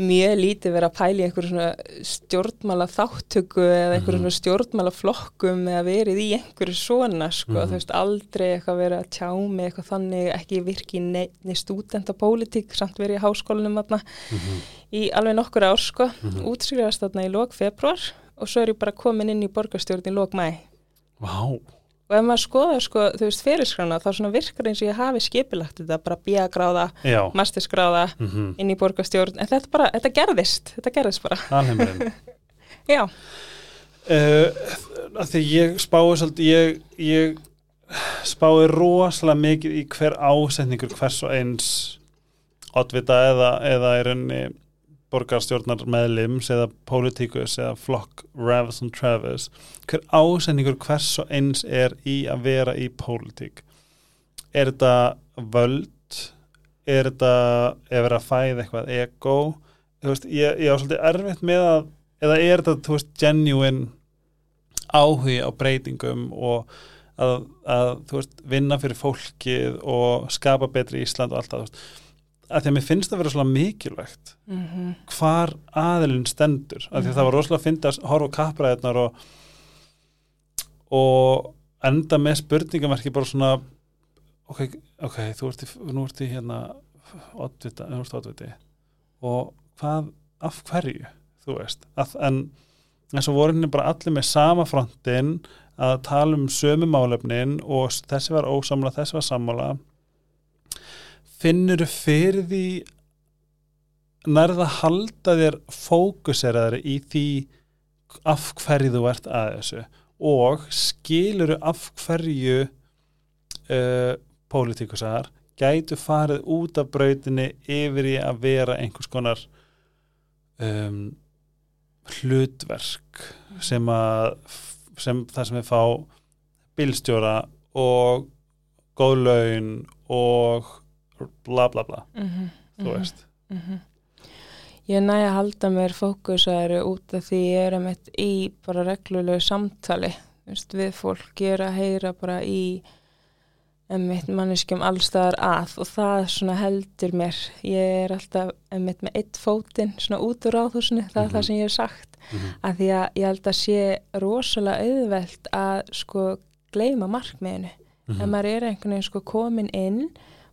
mjög lítið verið að pæla í einhverjum svona stjórnmála þáttöku eða einhverjum Mhm. svona stjórnmála flokkum eða verið í einhverju svona sko, Mhm. þú veist, aldrei eitthvað verið að tjá mig eitthvað þannig, ekki virki í neittni stúdentapólitík, samt verið í háskólanum þarna Mhm. í alveg nokkur ár sko, Mhm. útskrifast þarna í lok februar og svo er ég bara komin inn í borgarstjórn í lok mæ Vá, og ef maður skoðar sko, þú veist, fyrirskrána þá svona virkar eins og ég hafi skipilagt þetta bara bíagráða, já. masterskráða mm inn í borgarstjórn, en þetta bara, þetta gerðist þetta gerðist bara, já. Uh, því ég spái svolítið ég, ég spái rosalega mikið í hver ásetningur hvers og eins oddvita eða, eða er enni borgarstjórnar meðlims eða pólitíkus eða flokk Ravis and Travis hver ásetningur hvers og eins er í að vera í pólitík? Er þetta völd? Er þetta er verið að fæða eitthvað ego? Veist, ég, ég á svolítið erfitt með að eða er þetta, þú veist, genuine áhugi á breytingum og að, að þú veist, vinna fyrir fólkið og skapa betri Ísland og allt það, þú veist að því að mér finnst það að vera svona mikilvægt mm -hmm. hvar aðilinn stendur af því að það var rosalega að finna að horfa á kappræðirnar og og enda með spurningamarki bara svona ok, ok, þú ert í, nú ert í hérna oddvita, nú ert oddviti. Og hvað, af hverju þú veist, að, en en svo voru henni bara allir með sama frontin að tala um sömu málefnin og þessi var ósamla, þessi var sammála finnur fyrir því nærða halda þér fókuseraðari í því af hverju þú ert að þessu? Og skiluru af hverju uh, pólitíkusar gætu farið út af brautinni yfir í að vera einhvers konar um, hlutverk sem að sem það sem við fá bílstjóra og góð laun og bla bla bla Mm -hmm. þú veist Mm -hmm. Ég næ að halda mér fókusæri út af því ég er einmitt í bara reglulegu samtali veist, við fólk, ég er að heyra bara í einmitt manneskjum allstaðar að og það svona heldur mér ég er alltaf einmitt með eitt fótinn svona út úr áþúsinu, það er Mhm. það sem ég hef sagt mm -hmm. að því að ég held að sé rosalega auðvelt að sko gleyma markmiðinu ef maður er einhvern veginn sko komin inn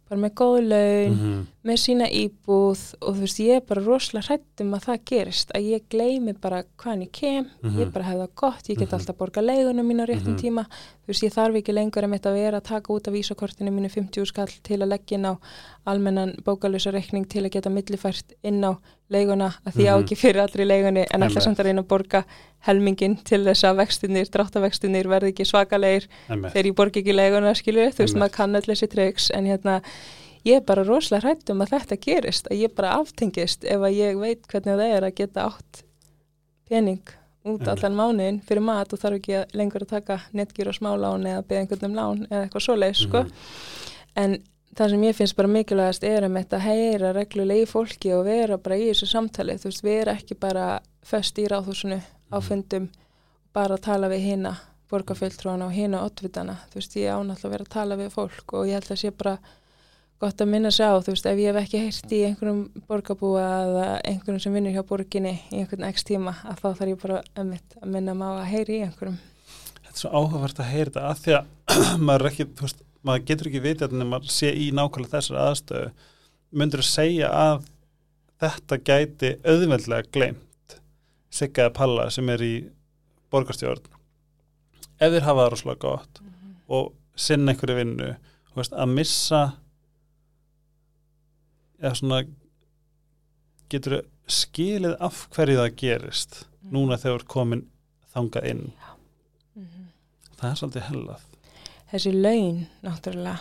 bara með góð laun, Mhm. með sína íbúð og þú veist ég er bara rosalega hrætt um að það gerist að ég gleymi bara hvaðan ég kem Mhm. ég bara hef það gott, ég get Mhm. alltaf borga leigunum mín á réttum Mhm. tíma þú veist ég þarf ekki lengur að mitt að vera að taka út af vísakortinu mínu 50 skall til að leggja inn á almennan bókalösa reikning til að geta millifært inn á leiguna að því ég á Mhm. ekki fyrir allri leigunni en alltaf samt að reyna að borga helmingin til þess að vextinir, dráttavextinir verði ekki svakalegir þegar ég borgi ekki leiguna skilju, þú veist maður kann öll þessi treyks en hérna ég er bara rosalega hrætt um að þetta gerist að ég bara aftengist ef að ég veit hvernig það er að geta átt pening út Einmitt. allan mánuðin fyrir mat og þarf ekki lengur að taka netgjur og smálán eða beða einhvern um lán eða eitthvað svoleið sko Mhm. en það sem ég finnst bara mikilvægast er um þetta að heyra reglulega í fólki og vera bara í þessu samtali. Þú veist, erum ekki bara föst í ráðhúsinu á Mhm. fundum bara að tala við hina borgarfjöldrúana og hina ottvitana þú veist, ég ánátt að vera að tala við fólk og ég held að sé bara gott að minna sig á, þú veist, ef ég hef ekki heyrt í einhverjum borgarbúa eða einhverjum sem vinnur hjá borginni í einhvern x tíma að þá þarf ég bara að minna maður að heyri í einhverjum. Þetta er svo áhugavert að heyra þetta að því að maður, er ekki, þú veist, maður getur ekki vitið en maður sé í nákvæmlega þessar aðstöðu. Myndur að segja að þetta gæti auðveldlega gleymt Sigga eða Palla sem er í borgarstjórn? Ef þeir hafa það rosalega gott og sinna einhverju vinnu veist, að missa eða svona getur skilið af hverju það gerist núna þegar þú ert komin þangað inn? Það er svolítið hellað þessi laun, náttúrulega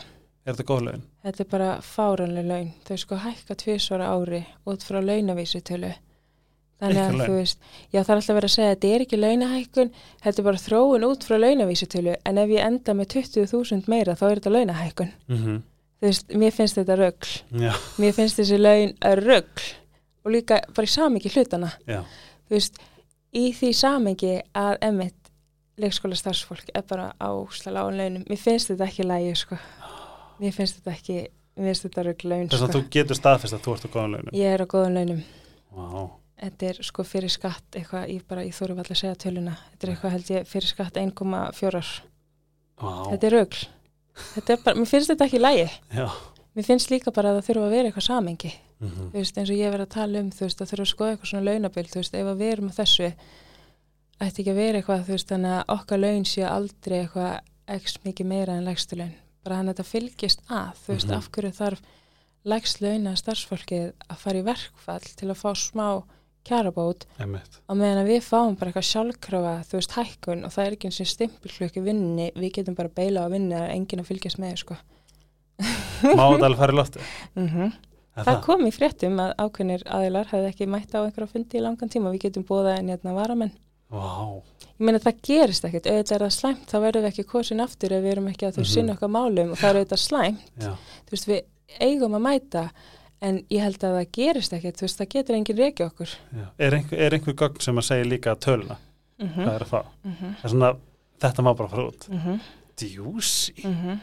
er þetta góð laun? Þetta er bara fáranlega laun. Þau sko hækka tvisvara ári út frá launavísutölu. Þannig að þú veist, já það er alltaf verið að segja að þetta er ekki launahækkun, þetta er bara þróun út frá launavísutölu en ef ég enda með 20.000 meira þá er þetta launahækkun. Mm -hmm. Þú veist, mér finnst þetta rögl. Já, Mér finnst þessi laun rögl og líka bara í samingi hlutana. já, Þú veist, í því samingi að emitt leikskóla starfsfólk er bara á lágun launum. Mér finnst þetta ekki lægi, sko. Mér finnst þetta ekki, mér finnst þetta rögl laun, þess sko. að þú getur staðfest að þú ert á góðan launum Ég er á góðum launum. Vá, Þetta er sko fyrir skatt eitthvað, ég bara, ég þóru vall að segja töluna. Þetta er eitthvað held ég fyrir skatt 1,4. vá, Þetta er bara, mér finnst þetta ekki lægi. já Mér finnst líka bara að það þurfa að vera eitthvað samengi. mm -hmm. Þú veist, eins og ég verið að tala um, þú veist, að þurfa að skoða eitthvað svona launabild, þú veist, ef við erum að þessu, ætti ekki að vera eitthvað, þú veist, þannig að okkar laun sé aldrei eitthvað ekki mikið meira en lægstu laun. Bara þannig að þetta fylgist að, þú veist, Mhm. af hverju þarf lægst launa starfsfólkið að fara í verkfall til að fá smá kjarabót á meðan að við fáum bara eitthvað sjálfkrafa þú veist hækkun og það er ekki eins og stimpilklukki vinni, við getum bara beila á vinni það er enginn að fylgjast með sko. Má þetta alveg fara í lofti mm Er það kom í fréttum að ákveðnir aðilar hefði ekki mætt á einhverja fundi í langan tíma við getum búið en hérna varamenn Vá, ég meina það gerist ekkert, auðvitað er það slæmt þá verðum við ekki kosin aftur ef við erum ekki að þú Mhm. sinna okkar málum og það er auðvitað slæmt já, þú veist við eigum að mæta en ég held að það gerist ekkert, þú veist, það getur enginn reiki okkur. Er, einhver, er einhver gögn sem að segja líka töluna mm hvað er að fá? -hmm. Það er svona, þetta má bara fara út. Mm -hmm. Djúsi. Mhm.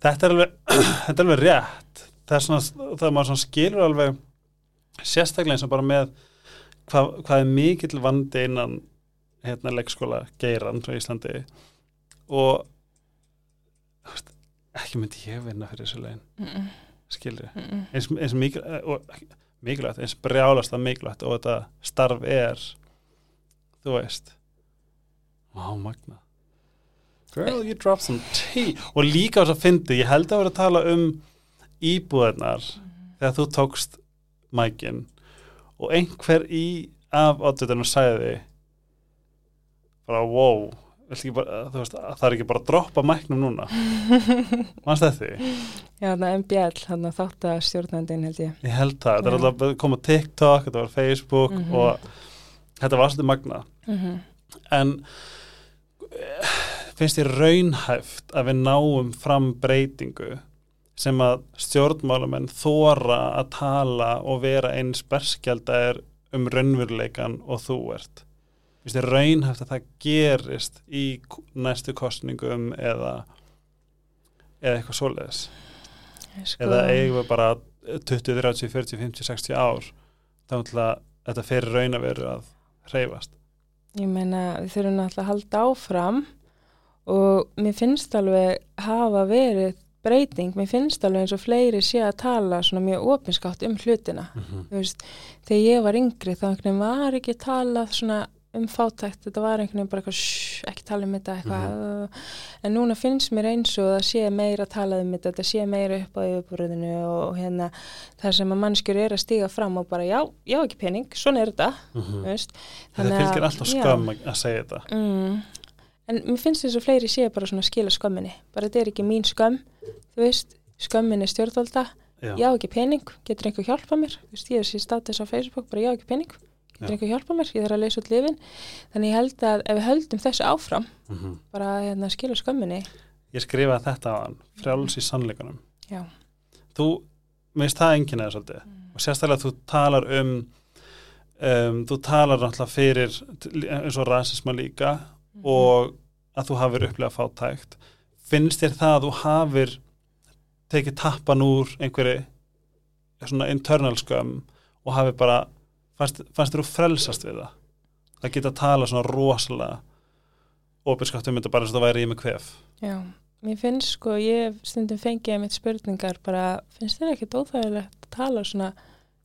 Þetta er alveg, þetta er alveg rétt. Það er svona, það er maður svona skilur alveg sérstaklega eins og bara með hvað, hvað er mikill vandi innan hérna leikskóla geiran frá Íslandi og veist, ekki myndi ég vinna fyrir þessu legin, Mhm. skilur Mhm. eins, eins mikil, og, mikilvægt, eins brjálast að mikilvægt og þetta starf er þú veist Vá, magna. Girl, you dropped some tea. Og líka þess að fyndi, ég held að vera að tala um íbúðarnar þegar þú tókst mækin og einhver í af oddvitunum sagði bara wow bara, þú veist, það er ekki bara að droppa mæknum núna? Mannst þetta því? Já, það er MBL, þátt að stjórnandinn held ég. Ég held það, þetta er alltaf að koma á TikTok, þetta var Facebook Mhm. og þetta var svolítið magna mm en eh, finnst ég raunhæft að við náum fram breytingu sem að stjórnmálamenn þóra að tala og vera eins berskjaldar um raunveruleikan og þú ert. Finnst ég raunhæft að það gerist í næstu kostningum eða eða eitthvað svoleiðis? Sko, eða eigum við bara 20, 30, 40, 50, 60 ár þá ætla þetta fyrir raun að hreyfast. Ég meina, við þurfum náttúrulega að halda áfram og mér finnst alveg hafa verið breyting, mér finnst alveg eins og fleiri sé að tala svona mjög opinskátt um hlutina. Þú veist, þegar ég var yngri þá einhvern veginn var ekki talað svona um fátækt, þetta var einhvern veginn bara eitthvað shh, ekki tala um þetta eitthvað en núna finnst mér eins og það sé meira talað um þetta, þetta sé meira upp á yfirbúrðinu og, hérna það sem að mannskjur er að stiga fram og bara já, já ekki pening, svona er þetta veist. þetta Þannig að- fylgir alltaf skam að, að segja þetta Mm. En mér finnst þess að fleiri séu bara svona að skila skömminni. Bara þetta er ekki mín skömm, þú veist, skömmin er stjórnvalda, já, já ekki pening, getur einhver hjálpa mér, þú veist, ég er sér status á Facebook, bara já ekki pening, getur Já. einhver hjálpa mér, ég þarf að leysa út lifin. Þannig ég held að ef við höldum þessu áfram, Mhm. bara hérna, skila skömminni, ég skrifaði þetta á hann frjáls í sannleikunum. Já, þú, minnst það enginn eða svolítið. Og sérstaklega þú talar um um, þú talar náttúrulega fyrir eins og rasisma líka og að þú hafir upplegað fátækt. Finnst þér það að þú hafir tekið tappan úr einhverju svona internal skömm og hafi bara fannst, fannst þér þú frelsast við það? Að geta að tala svona rosalega opinskátt um þetta bara eins og það væri í mig kvef. Já. Mér finnst sko, ég stundum fengið að mitt spurningar bara, finnst þér ekkit óþægilegt að tala svona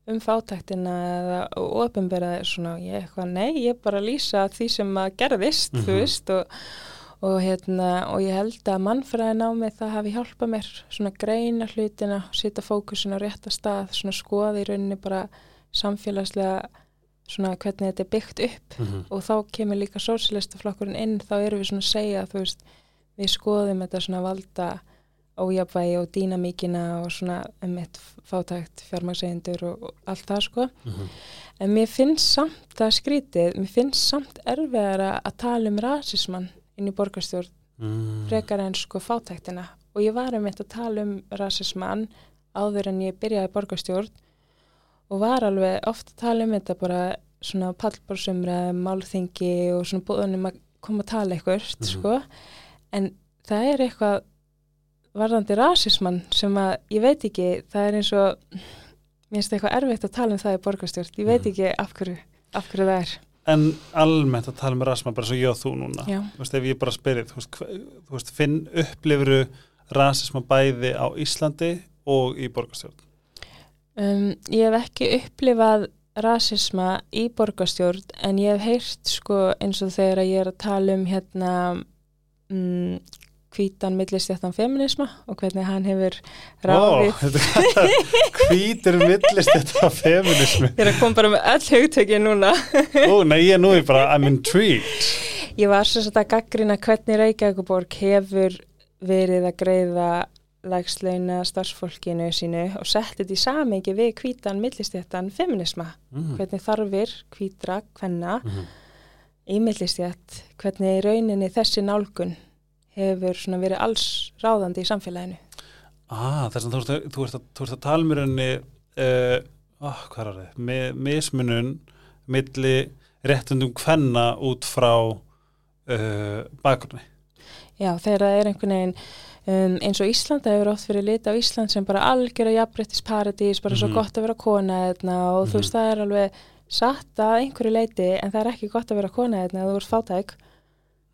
um fátæktina eða ofinbera svona, ég eitthvað, nei, ég bara lýsa því sem að gerðist, Mhm. þú veist og, og hérna, og ég held að mannfræðin á mig það hafi hjálpað mér svona greina hlutina, setja fókusin á rétta stað, svona skoða í rauninni bara samfélagslega svona hvernig þetta er byggt upp mm -hmm. og þá kemur líka sósilistaflokkurinn inn, þá erum við svona að segja, þú veist, við skoðum þetta svona valda ójafvægi og dýnamíkina og svona eitt fátækt fjármagsegindur og, og allt það sko. En mér finnst samt það skrítið, mér finnst samt erfiðara að tala um rasismann inn í borgarstjórn mm. frekar en sko fátæktina og ég var um eitt að tala um rasismann áður en ég byrjaði borgarstjórn og var alveg oft að tala um þetta bara svona pallbórsumra, málþingi og svona búðunum að koma að tala eitthvað, Mhm. sko en það er eitthvað varðandi rasismann sem að ég veit ekki, það er eins og mér finnst eitthvað erfitt að tala um það í borgarstjórn. Ég veit Mhm. ekki af hverju, af hverju það er. En almennt að tala með rasma bara svo ég og þú núna. Já, þú veist, ef ég bara spyrir þú veist, þú veist finn upplifuru rasisma bæði á Íslandi og í borgarstjórn? Um, ég hef ekki upplifað rasisma í borgarstjórn en ég hef heyrt sko eins og þegar ég er að tala um hérna mm, hvítan millistjættan feminisma og hvernig hann hefur ráðið. hvítur millist þetta feminismi Ég er að koma bara með öll hugtöki núna. Ó, nei, ég er nú í bara, I'm intrigued. Ég var svo að gaggrina hvernig Reykjavíkuborg hefur verið að greiða lægslauna starfsfólkinu sínu og setti þetta í samengi við hvítan millistjættan feminisma mm. hvernig þarfir hvítra, hvenna Mm. í millistjætt, hvernig rauninni þessi nálgun hefur verið alls ráðandi í samfélaginu. ah, þess að þú þú, ert að, þú tala mér henni uh, oh, hvað er það, Mi, mismunun milli réttundum kvenna út frá uh, bakgrunni Já, þegar það er einhvern veginn um, eins og Ísland, það hefur oft verið liti á Ísland sem bara algjör að jafnbrettis paradís, bara svo Mhm. gott að vera kona eðna, og þú Mhm. veist, það er alveg satt að einhverju leiti en það er ekki gott að vera kona eða þú ert fátæk.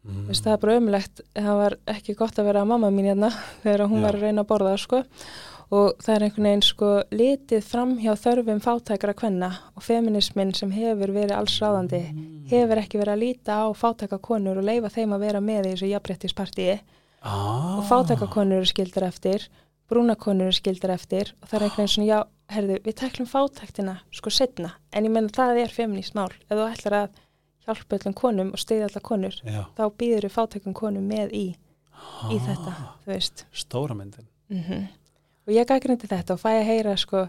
Mm. Veist, það er bara ömulegt, það var ekki gott að vera mamma mín hérna þegar hún Já. var að reyna að borða sko. og það er einhvern veginn sko litið fram hjá þörfum fátækara kvenna og feminismin sem hefur verið alls ráðandi hefur ekki verið að líta á fátæka konur og leifa þeim að vera með í þessu jafnbrettispartíi ah. og fátækakonur eru skildar eftir brúnakonur eru skildar eftir og það er einhvern veginn svona, já, herðu, við teklum fátæktina sko setna, en ég menna það er feminist mál, ef þú ætlar að hjálpa öllum konum og stiðja allar konur Já, þá býður við fátækum konum með í í þetta, þú veist. stóra myndin. Mm og ég gaggrindi þetta og fæ að heyra sko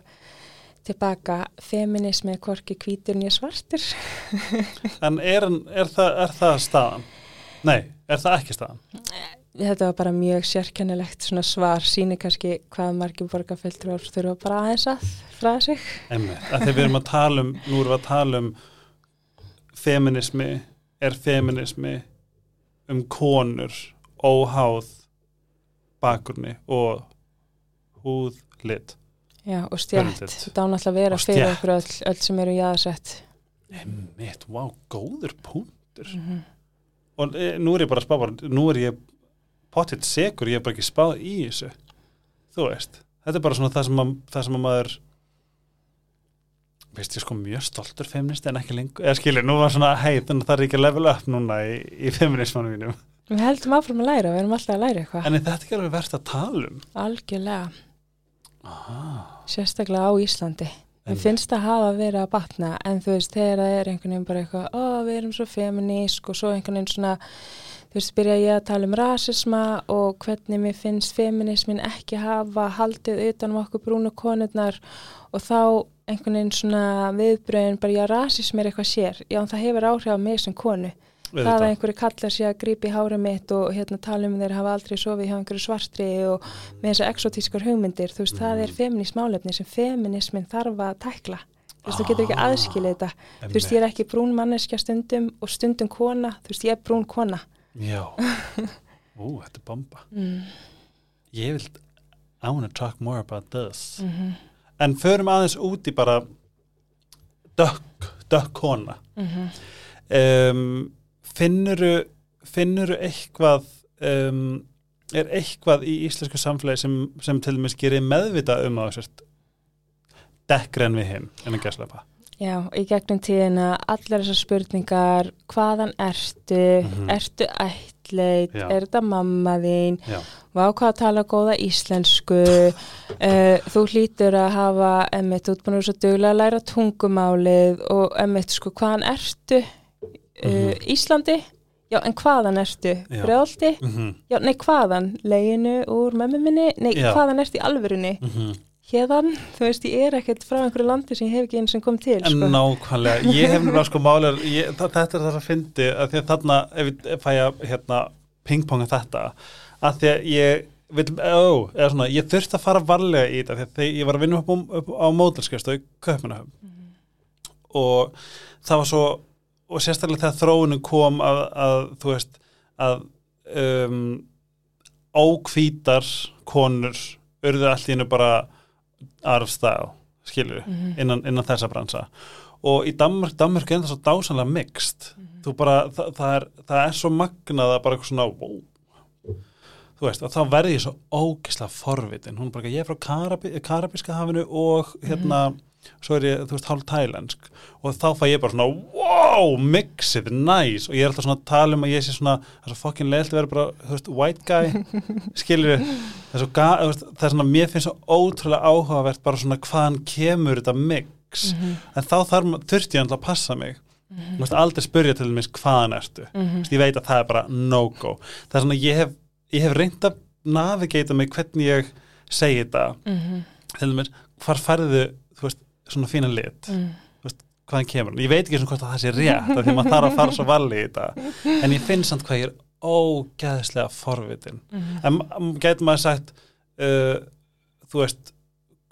tilbaka feminismi hvorki hvítur nýja svartir. En er, er, það, er það staðan? Nei, er það ekki staðan? þetta var bara mjög sérkennilegt svona svar, síni kannski hvað margir borgarfjöldrur þurfa bara aðeins að fræða sig. Einmitt, að þegar við erum að tala um nú erum við að tala um feminismi er feminismi um konur óháð bakgrunni og húð lit Já, og stjætt, þetta án alltaf að vera fyrir okkur öll, öll sem eru jáðsett Einmitt, vá, góður punktur. Mm og e, nú er ég bara að spá bara, nú er ég pottitt segur, ég er bara ekki spáð í þessu. Þú veist, þetta er bara svona það sem að, það sem að maður veist ég sko mjög stoltur feminist en ekki lengur, eða skilur, nú var svona hei, þannig að það er ekki að level up núna í, í feminismanu mínum, Við heldum áfram að læra, við erum alltaf að læra eitthvað. En er þetta ekki alveg verðt að tala um? algjörlega, Aha, sérstaklega á Íslandi. Mér finnst það hafa verið að batna en þú veist, þegar það er einhvern veginn bara eitthvað ó, við erum svo feminísk og svo einhvern veginn svona, þú veist, byrja ég að tala um rasisma og hvernig mér finnst feminismin ekki hafa haldið utan um okkur brúnu konurnar og þá einhvern veginn svona viðbröðin bara, já, rasism er eitthvað sér. Já, það hefur áhrif á mig sem konu. Það að einhverju kallar sér að grípi hárið mitt og hérna tala um þeir hafa aldrei sofið hjá einhverju svartri og með þessar exotískar hugmyndir, þú veist, það er feminist málefni sem feminismin þarf að tækla. Þú veist, þú getur ekki Ah, aðskilið þetta. Þú veist, ég er ekki brún manneskja stundum og stundum kona, þú veist, ég er brún kona. Já, ú, þetta er bomba. Mm. ég vil, I wanna talk more about this. Mm en förum aðeins út í bara dökk, dökk kona -hmm. um, finnuru finnuru eitthvað um, er eitthvað í íslensku samfélagi sem, sem til dæmis gerir meðvita um að sérst dekkren við hinn en að gæslepa Já, í gegnum tíðina allar þessar spurningar hvaðan ertu, Mhm. ertu ættleit, Já. er þetta mamma þín Já. Vá hvað að tala góða íslensku, uh, þú hlýtur að hafa, að vera svo duglega að læra tungumálið og emmitt, sko, hvaðan ertu? Uh, Mhm. Íslandi? Já, en hvaðan ertu? Já. Brjáldi? mm -hmm. Já, nei, hvaðan? Leginu úr mömmu minni? Nei, Já. hvaðan ertu í alvörunni? Hérðan? Þú veist, ég er ekkert frá einhverju landi sem ég hef ekki eins og kom til, en sko. nákvæmlega, ég hef nefnilega sko málir, ég, þetta er það að fyndi að því að þarna, ef ég fæ að hérna, pingponga þetta að því að ég vil, ó, eða svona, ég þurfti að fara varlega í þetta þegar ég var að vinna upp, á- upp á módelskestu í Kaupmannahöfn og það var svo og sérstaklega þegar þróunum kom að, að þú veist að um, ókvítar konur í hennu bara arfstæð, skilur Mhm. innan, innan þessa bransa. Og í Danmark, Danmark er það svo dásanlega mixt þú bara, það, það, er, það er svo magnað að bara eitthvað svona wow. þú veist, og þá verði ég svo ógislega forvitin, hún bara, ég er frá Karabi, Karabíska hafinu og hérna svo er ég, þú veist, hálf tælensk. Og þá fæ ég bara svona, wow mixið, nice, og ég er alltaf svona að tala um að ég sé svona, það er svo fokkin leilt að vera bara, þú veist, white guy skilur það er svo, það er svona mér finnst svo ótrúlega áhugavert bara svona hvaðan kemur þetta mix. Mhm. en þá þarf, þurfti ég alltaf að passa mig. Þú veist, aldrei spyrja til dæmis hvaðan ertu. Þú Mhm. veist, ég veit að það er bara no-go. Það er svona, ég hef, ég hef reynd að navigata mig hvernig ég segi þetta, Mhm. til dæmis hvar færðu, svona fína lit. Mhm. hvaðan kemur hann, ég veit ekki svona hvort að það sé rétt af því maður þarf að fara svo valli í þetta. En ég finn samt hvað ég er ógæðslega forvitin. Mhm. en getur maður sagt uh, þú veist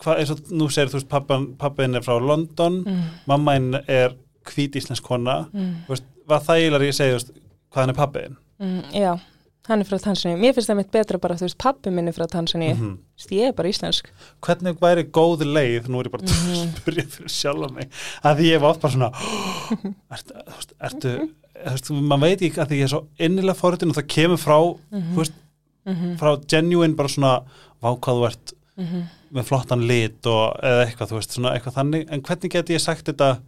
eins og nú segir þú veist pappan, pappin er frá London mm, mammainn er hvít íslensk kona. Mm, veist, hvað þægilega ég segi þú veist, hvað hann er pappin mm, já, hann er frá Tansaníu mér finnst það mitt betra bara, þú veist, pappi minn er frá Tansaníu mm Mhm. ég er bara íslensk hvernig væri góð leið, nú er ég bara að Mhm. spyrja fyrir sjálf mig, að ég var bara svona ertu, ertu veist, maður veit ekki að því ég er svo innilega fórutin og það kemur frá, Mhm. þú veist, mm frá genuine bara svona, vá hvað þú ert -hmm. með flottan lit og eða eitthvað, þú veist, svona eitthvað þannig en hvernig geti ég sagt þetta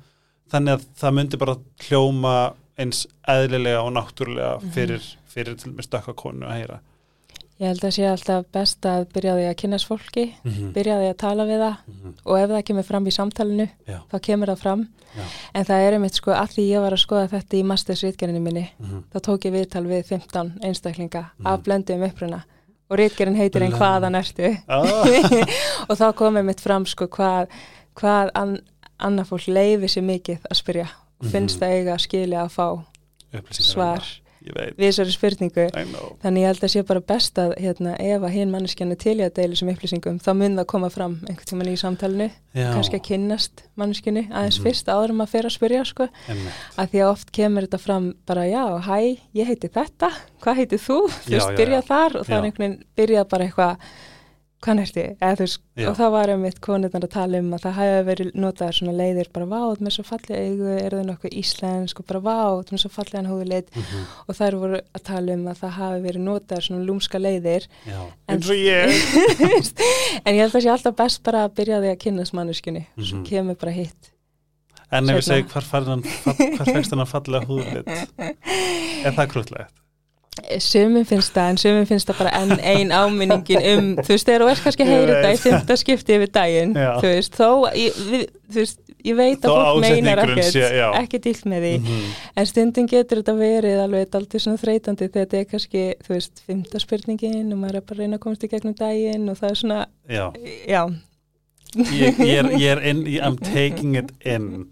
þannig að það myndi bara hljóma eins eðlilega og náttúrulega Mhm. fyrir, fyrir til með stökka konu að heyra ég held að sé alltaf best að byrja því að kynast fólki mm -hmm. byrja því að tala við það og ef það kemur fram í samtalenu Já. þá kemur það fram Já. en það er einmitt sko að því ég var að skoða þetta í mastersritgerinu minni Mhm. þá tók ég viðtal við 15 einstaklinga Mhm. af blönduðum uppruna og ritgerinn heitir Blöndu. hvaðan ertu ah, og þá komið mitt fram sko hvað, hvað an, annað fólk leiði sér mikið að spyrja finnst Mhm. það eiga að skilja að fá um svar ég við þessari spurningu. Þannig ég held að sé bara best að hérna, ef að hinn manneskjan er til í að deila þessum upplýsingum þá mun það koma fram einhvern tíman í samtalenu Já, kannski að kynnast manneskjunni aðeins Mhm. fyrst áður maður fer að spyrja sko. Að því að oft kemur þetta fram bara já, hæ, ég heiti þetta. Hvað heitir þú, þú veist, byrja þar og það er einhvern veginn byrjað bara eitthvað hvað ertu, eða þú veist og það var um mitt konurnar að tala um að það hefði verið notaðar svona leiðir bara vá, þú með svo fallið eigu, eru þau nokkuð íslensk? Og bara vá, þú með svo falliðan húðulit Mhm. og þær voru að tala um að það hafi verið notaðar svona lúmska leiðir. En- og ég. En ég held að sé alltaf best bara að byrja því að kynnast manneskjunni og svo Mhm. kemur bara hitt. En ef ég segi hvar, fær hann, hann að fallega húðlit? Er það krútlegt? Sumum finnst það, en sumum finnst það bara enn ein áminningin um, þú veist, þegar þú ert kannski að heyra þetta í fymta skipti yfir daginn, Já. þú veist, þó, ég, við, þú veist, ég veit að fólk meinar ekkert, ekki dýlt með því, Mhm. en stundin getur þetta verið alveg aldrei svona þreytandi þegar þetta er kannski, þú veist, fymta spurningin og maður er bara að reyna að komast í gegnum daginn og það er svona, Já, já, ég, ég, er, ég er in, I'm taking it in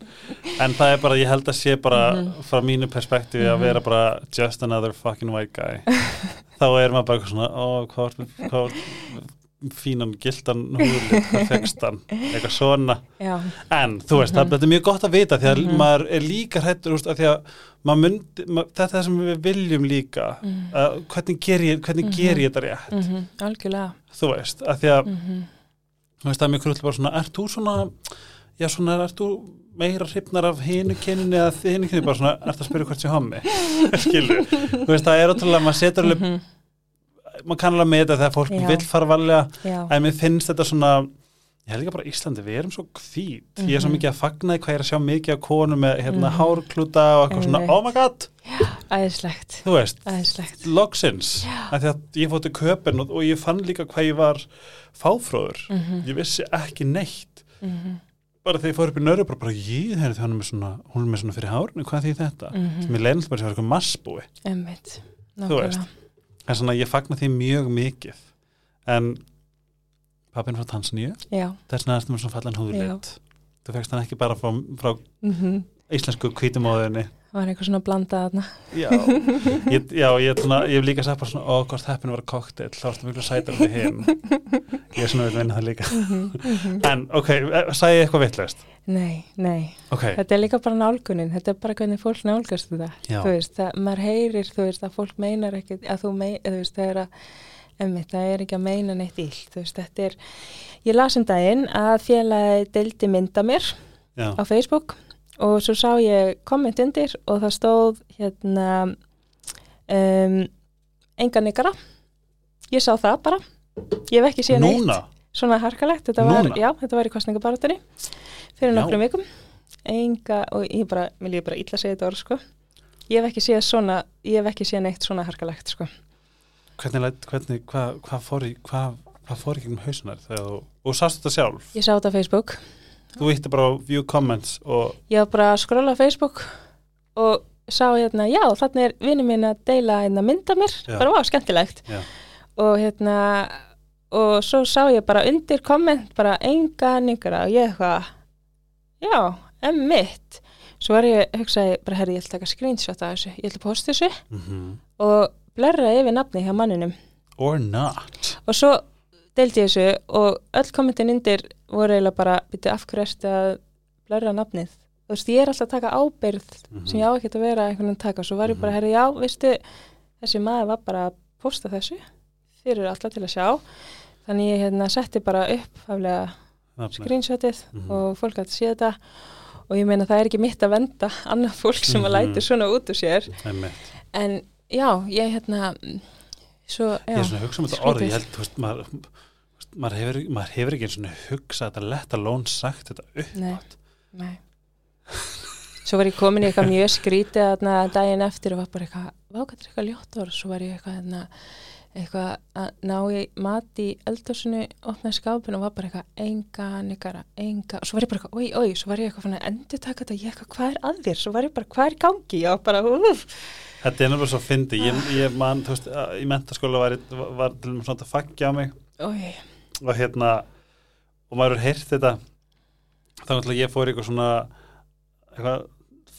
En það er bara, ég held að sé bara Mhm. frá mínu perspektífi að Mhm. vera bara just another fucking white guy Þá er maður bara svona, ó, var, hvað var fínan gildan húðlit, hvað fegst hann eitthvað svona já, En, þú veist, Mhm. það, þetta er mjög gott að vita því að Mhm. maður er líka hrættur, úst, að því að maður myndi, mað, þetta er það sem við viljum líka mm, uh, hvernig ger ég, hvernig Mhm. ger ég þetta rétt mm algjörlega, þú veist, að því að mm þú veist, það er mjög krullt bara svona, ert þú svona já, svona, ert þú meira hrifnar af hinu kyninu eða hinu kyninu, bara svona, ert að spyrja hvert sé hommi? Skilur, þú veist, það er ótrúlega maður setur alveg, -hmm. maður kann alveg með þetta þegar fólk Já. vill fara valega já, en mér finnst þetta svona ég held ekki bara Íslandi, við erum svo hvít. Ég er svo Mhm. mikið að fagna því hvað ég er að sjá mikið af konum með hérna Mhm. hárklúta og eitthvað svona, oh my god! Æðislegt, þú veist, loksins. Af því að ég fótti köpinn og, og ég fann líka hvað ég var fáfróður. Mm ég vissi ekki neitt. -hmm. bara þegar ég fór upp í nöru bara, bara ég þegar hún er með svona hún er með svona fyrir hárinu, hvað því þetta? Mm sem ég leynast bara sem var eitthvað massbúi. Þú veist. en svona ég fagna því mjög mikið. En pappin frá Tansaníu. Þess vegna er þetta með svona fallan húðlit þú fegst hann ekki bara frá, frá mm íslensku hvítumóðinni var eitthvað svona blandað þarna. já, ég, já ég, svona, ég hef líka sagt bara svona, ó, hvort heppinu var koktel þá erstu miklu sætar við hinn. Ég er svona vil vinna það líka. En ok, sagði ég eitthvað vittlust Nei, nei, ok, þetta er líka bara nálgunin, þetta er bara hvernig fólk nálgast þetta. já, Þú veist, það, maður heyrir, þú veist, að fólk meinar ekki, að þú meinar, þú veist, það er að, emmitt, það er ekki að meina neitt illt, þú veist, þetta er, ég las um daginn að félagi deildi mynda mér já, á Facebook og svo sá ég komment undir og það stóð hérna um, engan ykkara ég sá það bara. Ég hef ekki neitt. Núna? Svona harkalegt, þetta var, Núna? já, þetta var í kostningabarátunni fyrir nokkrum vikum. Enga, og ég bara, mér líður bara illa segja þetta orð, sko. Ég hef ekki séð svona, ég hef ekki séð neitt svona harkalegt, sko hvernig, hvernig hvað hva fór í hvað hva fór í gegnum hausunar þú, og sástu þetta sjálf? Ég sá þetta á Facebook, þú ítti bara á view comments og ég var bara að skrolla á Facebook og sá hérna, já, þannig er vinið mín að deila hérna mynda mér, Já. bara var skemmtilegt. Já. og hérna og svo sá ég bara undir komment bara engan yngra og ég eitthvað já, emmitt svo var ég, hugsaði, bara herri, ég ætla að taka screenshot af þessu, ég ætla að posta þessu. Mm og blerra yfir nafni hjá manninum. Or not. Og svo deildi ég þessu og öll kommentin undir voru eiginlega bara, byrju af hverju ertu að blörra nafnið? Þú veist, ég er alltaf að taka ábyrð Mhm. sem ég á ekki að vera einhvern veginn að taka. Svo var ég bara, herri, já, veistu þessi maður var bara að posta þessu. Fyrir alla til að sjá. Þannig ég hérna setti bara upp haflega screenshotið Mhm. og fólk að sé þetta. Og ég meina það er ekki mitt að venda annað fólk sem að Mhm. lætur svona út úr sér. En já, ég hérna svo, já, Ég er svona að hugsa um þetta orð, skrítið. ég held, þú veist, maður, maður, hefur, maður hefur ekki eins og hugsa þetta lett að lón sagt þetta upp. Nei, nei Svo var ég komin í eitthvað mjög skrítið þarna daginn eftir og var bara eitthvað, vákvæður eitthvað ljótt orð, svo var ég eitthvað hérna, eitthvað að ná í mat í eldhúsinu, opnaði skápin og var bara eitthvað enga, negara, enga og svo var ég bara eitthvað, oi, oi, svo var ég eitthvað endur taka þetta, ég eitthvað, hvað er að þér? Svo var ég bara, hvað er gangi? Já, bara, úf Þetta er náttúrulega svo fyndi, ég, ég man, þú veist, í mentaskóla var, var til og með svona að faggja á mig. Oi, og hérna, og maður er heyrt þetta, þá náttúrulega ég fór í eitthvað svona, eitthvað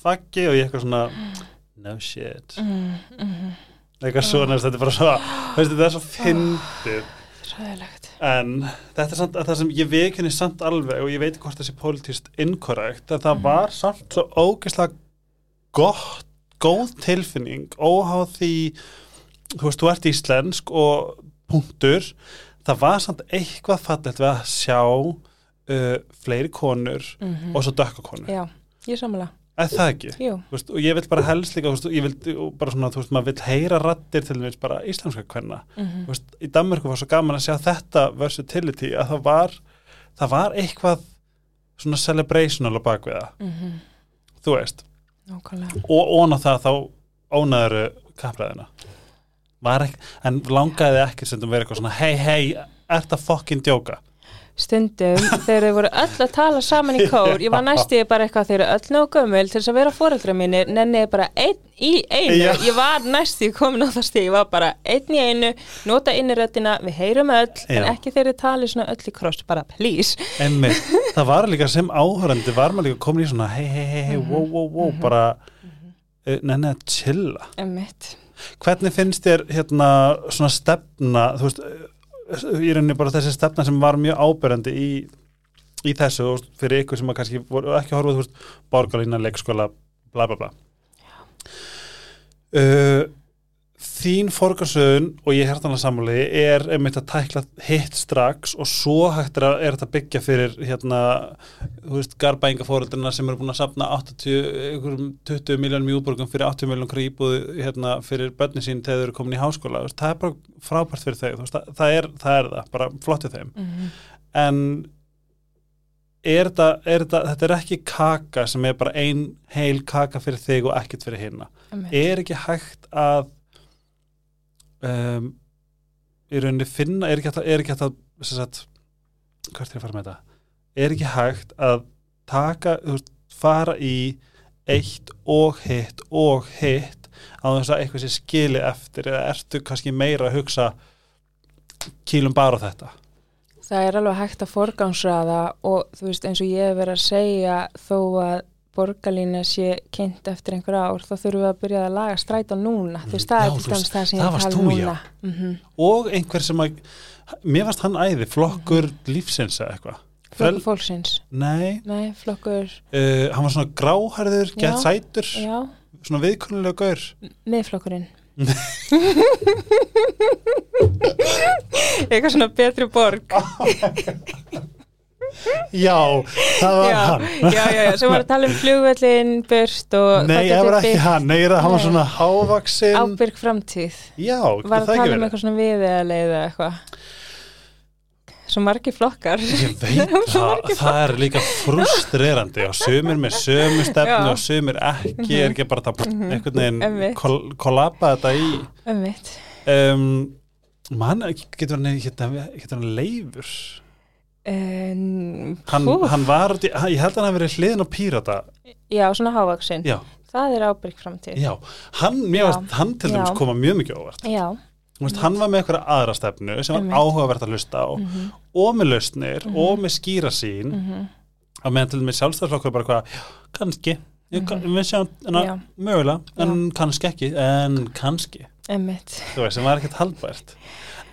faggi og ég eitthvað svona, no shit, mm, mm, eitthvað svona, þetta er bara svo, þú veist, þetta er svo fyndið. ræðilegt En þetta er samt að það sem ég veikinu samt alveg og ég veit hvort það sé pólitíst inkorrekt að það var samt svo ógeðslega gott, góð tilfinning óháð því þú veist, þú ert íslensk og punktur, það var samt eitthvað fallegt við að sjá uh, fleiri konur mm og svo dökka konur, Já, ég samla, eða það ekki? Veist, og ég vil bara helst líka veist, ég vil bara svona, þú veist, maður vil heyra rattir til þess bara íslenska kvenna. Mm Þú veist, í Danmörku var svo gaman að sjá þetta versatility að það var það var eitthvað svona celebrational á bakviða, -hmm. þú veist nákvæmlega. Og óna það þá ónaður kappræðina en langaði ekki sem þú verið eitthvað svona hei hei, ert að fokkin djóka stundum þegar þau voru öll að tala saman í kór ég var næstu bara eitthvað þeir eru öll nóg gömul til þess að vera fóreldra mínir nenni ég bara einn í einu. Já. ég var næstu komin á það stíð ég var bara einn í einu, nota inniröttina við heyrum öll, en Já. ekki þeir eru tali svona öll í kross, bara please. Emmi, það var líka sem áhörandi var maður líka komin í svona hei hei hei, hei wow wow wow, bara uh, nenni að chilla. Emmitt. hvernig finnst þér hérna svona stefna þú veist, í rauninni bara þessi stefna sem var mjög ábyrjandi í, í þessu veist, fyrir ykkur sem að kannski voru ekki að horfa þú veist, borgarlína, leikskóla bla bla bla. Uh, þín forgarsöðun og ég hértanlega sammáli er einmitt að tækla hitt strax og svo hægt er þetta að byggja fyrir hérna, þú veist, garbæingafóreldurna sem eru búin að sapna 80, einhverjum 20 miljónum í útborgum fyrir 80 miljónum kríbúð hérna, fyrir börnin sín þegar þau eru komin í háskóla veist, það er bara frábært fyrir þau veist, það, það, er, það er það, bara flottið þeim Mhm. en er þetta, er þetta, þetta er ekki kaka sem er bara ein heil kaka fyrir þig og ekkert fyrir Einmitt. er ekki hægt að um, í rauninni finna er ekki hægt að, er ekki hægt að sagt, hvert er að fara með þetta? Er ekki hægt að taka veist, fara í eitt og hitt og hitt á þess að eitthvað sé skili eftir eða ertu kannski meira að hugsa kýlum bara þetta? Það er alveg hægt að forgangsraða og þú veist eins og ég hef verið að segja þó að borgarlína sé kynnt eftir einhver ár þá þurfum við að byrja að laga stræta núna. Þú veist það er til dæmis það sem ég tala núna. Mm -hmm. og einhver sem að mér varst hann æði, flokkur lífsins eða eitthvað. Flokkur fólksins. Nei, nei, flokkur, uh, hann var svona gráhærður, Já. gett sætur já, svona viðkunnulega gaur. Miðflokkurinn. Eitthvað svona betri borg já, það var já, hann. já, já, já, sem var að tala um flugvöllin börst og nei, það var ekki byggt. hann, nei, það- var svona hávaksin ábyrg framtíð. Já, var að það tala ekki um verið. eitthvað svona við eða eitthvað. Svo margir flokkar. Ég veit það, það er líka frustrerandi og sumir með sömu stefnu og sumir ekki, er ekki bara það einhvern veginn kol, kollapa þetta í. Ömmitt. um, mann, getur hann getur hann leifur En, hann, hann var, ég held að hann hafi verið hliðin á pírata. Já, svona hávaksin. já, Það er ábyrg framtíð. já, hann, Já. varst hann til dæmis koma mjög mikið óvart. Já. Veist, hann var með eitthvað aðra stefnu sem var áhugavert að hlusta á. Mhm, og með lausnir Mhm. og með skýra sín mhm, að meðan til dæmis sjálfstæðarflokkur bara hvað, kannski. Mhm. við sjáum, enna, mögulega en kannski ekki, en kannski. Þú veist, sem var ekkert haldbært.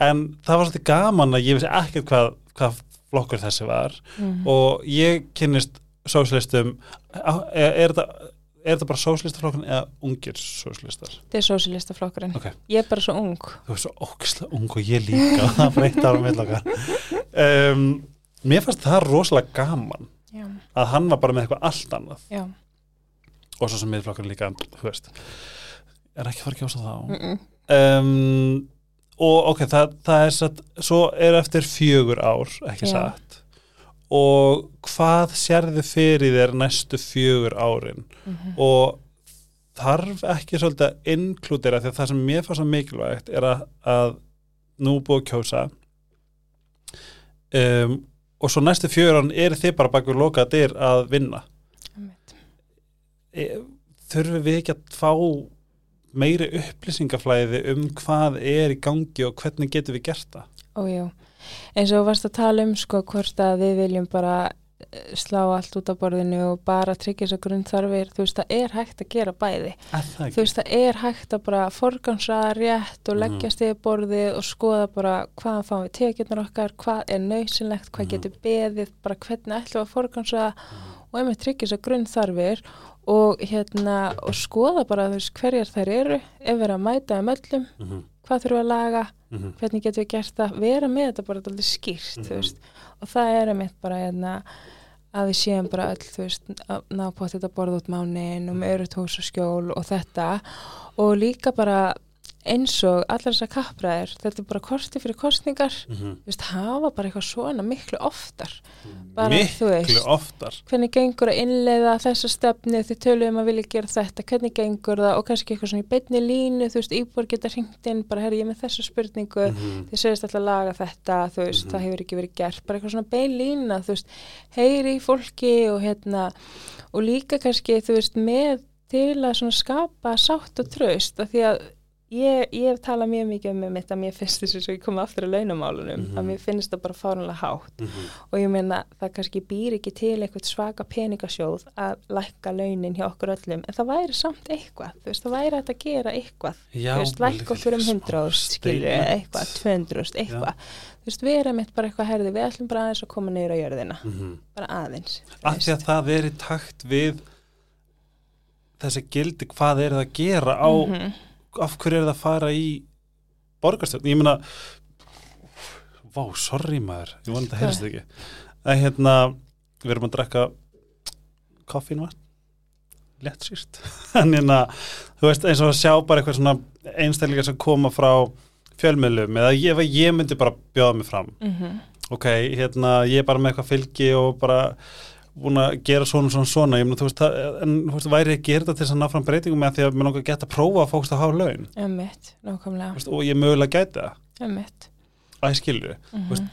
En það var svolítið gaman að ég vissi ekkert hvað, hvað flokkur þessi var. Mm. og ég kynnist sóslistum er, er þetta Er þetta bara sóslistaflokkurinn eða ungir sóslistar? þetta er sósilistaflokkurinn Ok. ég er bara svo ung. Þú er svo ógislega ung og ég líka. Það breytta ára meðlaka um, Mér fannst það rosalega gaman já, að hann var bara með eitthvað allt annað. Já, og svo sem miðflokkurinn líka þú veist, er ekki að fara að kjósa þá? Mm -mm. um, og ok, það, það er satt, svo er eftir fjögur ár ekki Já. satt og hvað sérðu fyrir þér næstu fjögur árin Mhm. og þarf ekki svolítið að inkludera því að það sem mér fannst svo mikilvægt er að, að nú er búið að kjósa um, og svo næstu fjögur árin eru þið bara bakur loka dyr að vinna Einmitt. e, þurfum við ekki að fá meiri upplýsingaflæði um hvað er í gangi og hvernig getum við gert það? Ójú, eins og varst að tala um sko hvort að við viljum bara eh, slá allt út á borðinu og bara tryggja þess að grunn þarfir, þú veist það er hægt að gera bæði, það þú veist það er hægt að bara forgansraða rétt og Mhm. leggja stið borðið og skoða bara hvaðan fáum við tekjurnar okkar, hvað er nöysinlegt, hvað Mhm. getur beðið, bara hvernig ætlum við að forgansraða og einmitt tryggja þess að grunn þarfir og hérna og skoða bara veist hverjar þær eru, ef við erum að mæta um öllum, mm -hmm. hvað þurfum við að laga, Mm -hmm. hvernig getum við gert það, vera með þetta bara alltaf skýrt, þú veist og það er einmitt bara hérna að við séum bara öll, veist að ná på þetta borð út mánin og með örutt hús og skjól og þetta og líka bara eins og allar þessar kappræðir, þetta er bara korti fyrir kostningar, þú veist, hafa bara eitthvað svona miklu oftar. Bara, þú veist. miklu oftar? hvernig gengur að innleiða þessa stefni þið töluðum að vilja gera þetta, hvernig gengur það? Og kannski eitthvað svona í beinni línu þú veist, íbúar geta hringt inn, bara herri ég með þessa spurningu, Mhm. þið segist alltaf að laga þetta, þú veist, Mhm. það hefur ekki verið gert. Bara eitthvað svona bein lína, þú veist heyri í fólki og hérna og líka kannski, þú veist, með til að skapa sátt og tröst, af því að ég, ég hef talað mjög mikið um mitt að mér finnst þessu svo ég komið aftur á launamálunum, Mhm. að mér finnst það bara fárunlega hátt Mhm. og ég meina það kannski býr ekki til eitthvað svaka peningasjóð að lækka launin hjá okkur öllum en það væri samt eitthvað, þú veist, það væri að gera eitthvað, Já, þú veist, lækka okkur um smá 100 skilur, statement. eitthvað, 200 eitthvað, þú veist, við erum eitt bara eitthvað herði, við ætlum bara aðeins að koma niður á jörðina Mhm. bara aðeins, af því að það er í takt við þessi gildi hvað er það að gera á Mhm. Af hverju er það að fara í borgarstjórn, ég meina vá, sorry maður. Ég vona þetta Hvað? heyrst ekki. Að hérna, við erum að drekka koffín var lett síst en hérna, þú veist, eins og að sjá bara eitthvað svona einstæðlingar sem koma frá fjölmiðlum eða ég, ég myndi bara bjóða mig fram. Mhm. ok, hérna, ég er bara með eitthvað fylgi og bara búin að gera svona, svona, svona, ég meina, þú veist, það, en þú veist, væri gera þetta til þess að ná fram breytingum með því að mér langar geta að prófa að fókst að hafa laun? Nákvæmlega, veist, og ég mögulega gæti það, einmitt. Að ég skilju Mhm. veist,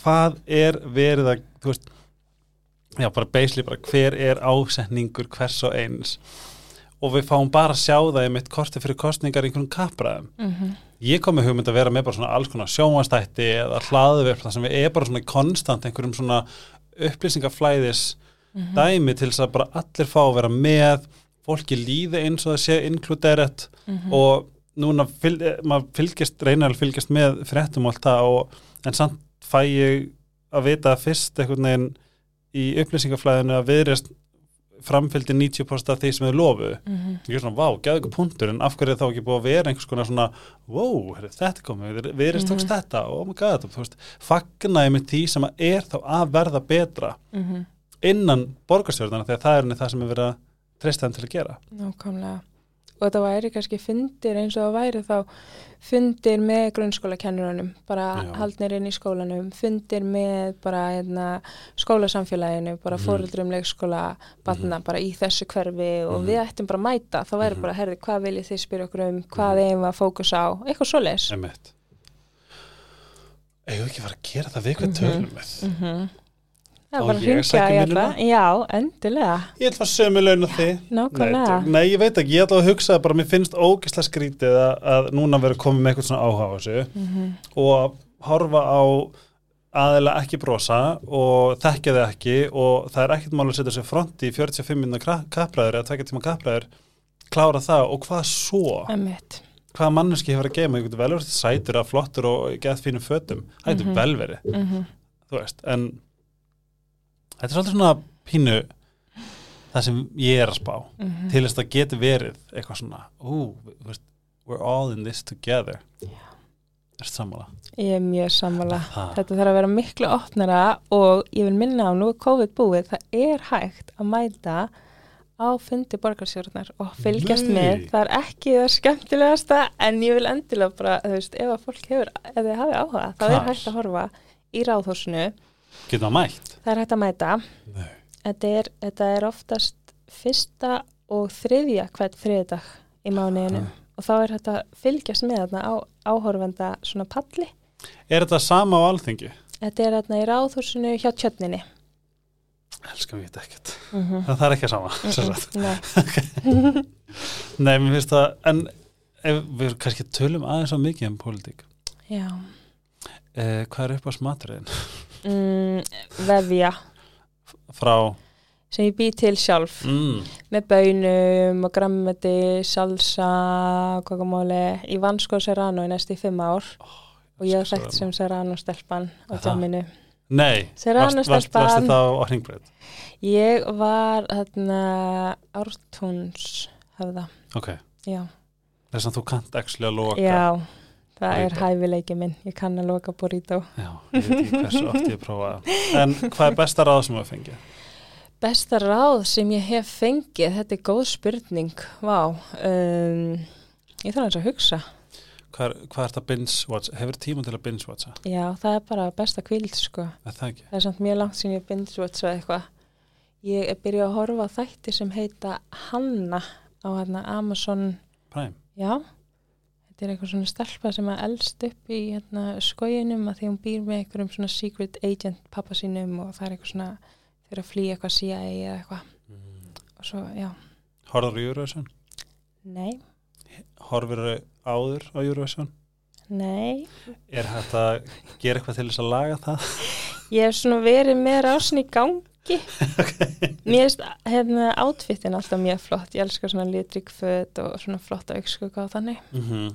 hvað er verið að þú veist, já, bara bara hver er ásetningur hvers og eins? Og við fáum bara að sjá það í mitt korti fyrir kostningar í einhvern kappræðum. Mhm. ég kom með hugmynd að vera með bara svona alls konar sjónvastætti eða hlaðverf þar sem við er bara svona konstant einhverjum svona upplýsingaflæðis Mhm. dæmi til þess að bara allir fá að vera með fólki líði eins og það sé inkluderet Mhm. og núna fyl, maður fylgist, reynar að fylgjast með fréttum og allt það og en samt fæ ég að vita fyrst einhvern veginn í upplýsingaflæðinu að viðrest framfylgdi 90% af því sem þau lofu Mhm. ég er svona, vá, gæðu ykkur punktur en af hverju er þá ekki búið að vera einhvers konar svona wow, þetta komið, við erum tókst Mhm. þetta og oh my god, þú veist, fagnaði með því sem að er þá að verða betra Mhm. Innan borgarstjórnana þegar það er henni það sem er verið að treysta þeim til að gera Nákvæmlega. Og þetta væri kannski fundir eins og það væri þá fundir með grunnskólakennurunum, bara Já. haldnir inn í skólanum, fundir með bara hérna, skólasamfélaginu, bara Mhm. mm. fóruldrum leikskóla, batna bara í þessu hverfi og Mhm. við ættum bara að mæta, þá væri Mhm. bara, herði, hvað viljið þið spyrja okkur um, hvað eigum við að fókusa á, eitthvað svoleiðis. Emmett Eigum við ekki fara að gera það við hvað Mhm. tölum við Mm Það Á er bara að að hringja í alla. Já, endilega, Ég ætla að sömu laun á þig nákvæmlega. Nei, nei, ég veit ekki, ég ætla að hugsa það bara, mér finnst ógislega skrítið að, að núna verður komið með eitthvað svona áhuga á þessu Mhm. og að horfa á aðeila ekki brosa og þekkja þið ekki og það er ekkert mál að setja sér fronti í 45 minna kappræður eða tvekja tíma kappræður klára það og hvað svo? Emmett. Hvað hvaða manneski hefur að geima, ég getur vel verið sætur að flottur og gett fínum fötum það getur Mhm. vel verið, mm þú veist en þetta er svolítið svona pínu það sem ég er að spá -hmm. til þess að geti verið eitthvað svona, veist we're all in this together er þetta sammála? Ég er mjög sammála. Það. Þetta þarf að vera miklu opnara og ég vil minna á nú COVID búið, það er hægt að mæta á fundi borgarsjórnar og fylgjast Nei. með. Það er ekki það skemmtilegasta en ég vil endilega bara, þú veist, ef að fólk hefur, ef þið hafi áhuga, þá er hægt að horfa í ráðhúsinu. Getur það mætt? Það er hægt að mæta. Nei. Þetta er, þetta er oftast fyrsta og þriðja hvert þriðdag í mánuðinu Ah. og þá er þetta fylgjast með þarna á áhorfenda svona palli. er þetta sama á alþingi? Þetta er þarna í ráðhúsinu hjá tjötninni. Elskar mér þetta ekkert Mm -hmm. það er ekki sama sem sagt. Nei, Nei, mér finnst það en ef við kannski tölum aðeins á mikið um pólitík já. eh, hvað er upp á smatriðin? Mm, vefja. Frá? Sem ég bý til sjálf. Mm, með bönum og grammeti, salsa, kokamóli. Ég vann sko Serrano í næstu fimm ár. Og ég hef þekkt sem Serrano stelpan á Aha. jamminu. Nei, Serrano varst, varst, varstu þá á hringbreyt? Ég var þarna ártúns höfða. Ok, Já, þess að þú kannt actually að loka. Já, það er Burrito. hæfileiki minn. Ég kann að loka burrito. Já, ég veit ekki hversu oft ég prófa það En hvað er besta ráð sem þú hefur fengið? Besta ráð sem ég hef fengið, þetta er góð spurning, vá, um, ég þarf að hugsa. Hvað er, hvað er þetta binge-watch? Hefur tíma til að binge-watcha? Já, það er bara besta kvíld, sko. Er það ekki? Það er samt mjög langt sem ég binge watcha eitthvað. Ég er byrjað að horfa á þætti sem heita Hanna á hérna Amazon, Prime? já, þetta er eitthvað svona stelpa sem að elst upp í hérna skóginum að því hún býr með einhverjum svona secret agent pappa sínum og það er eitthvað svona fyrir að flýja eitthvað CIA eða eitthvað Mm. og svo, já, Horður á Eurovision? nei, Horfur áður á Eurovision? nei. Er hægt að gera eitthvað til þess að laga það? Ég hef svona verið með rásin í gangi. Mér finnst hérna átfittin alltaf mjög flott. Ég elskar svona litrík föt og svona flotta aukskugga og þannig. Mm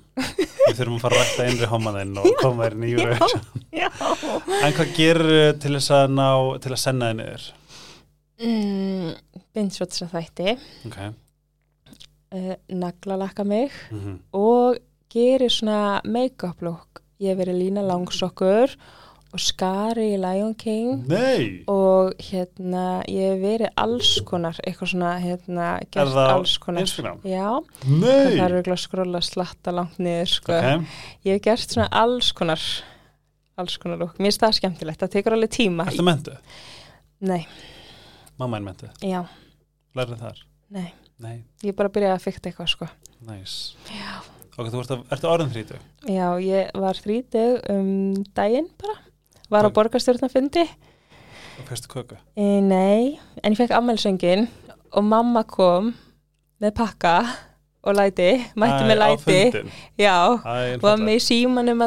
Við þurfum að fara að rækta einri homaðinn og koma þér Já. En hvað gerir til þess að ná til að senna þið niður? Mm, Bindsvotsa þætti, Ok uh, naglalakka mig mm og gerir svona make-up look. Ég hef verið lína langsokkur og skari í Lion King Nei! og hérna ég hef verið alls konar, eitthvað svona hérna gert það alls konar. Já. Það er auðvitað að skrolla slatta langt niður sko. Ok, Ég hef gert svona alls konar alls konar lúk. Mér finnst það skemmtilegt. Það tekur alveg tíma. ertu mentu? Nei, Mamma er mentu, já, lærið þar? nei. Nei, Ég er bara að byrja að fykta eitthvað sko. næs Já. Ok, þú ert, að, ertu orðin þrítu? Já, ég var þrítug um daginn bara. Var á borgarstjórnafundi. Og fyrstu köku? E, nei, en ég fekk ammælsöngin og mamma kom með pakka og læti, mætti með læti. Já, Æ, var með símanum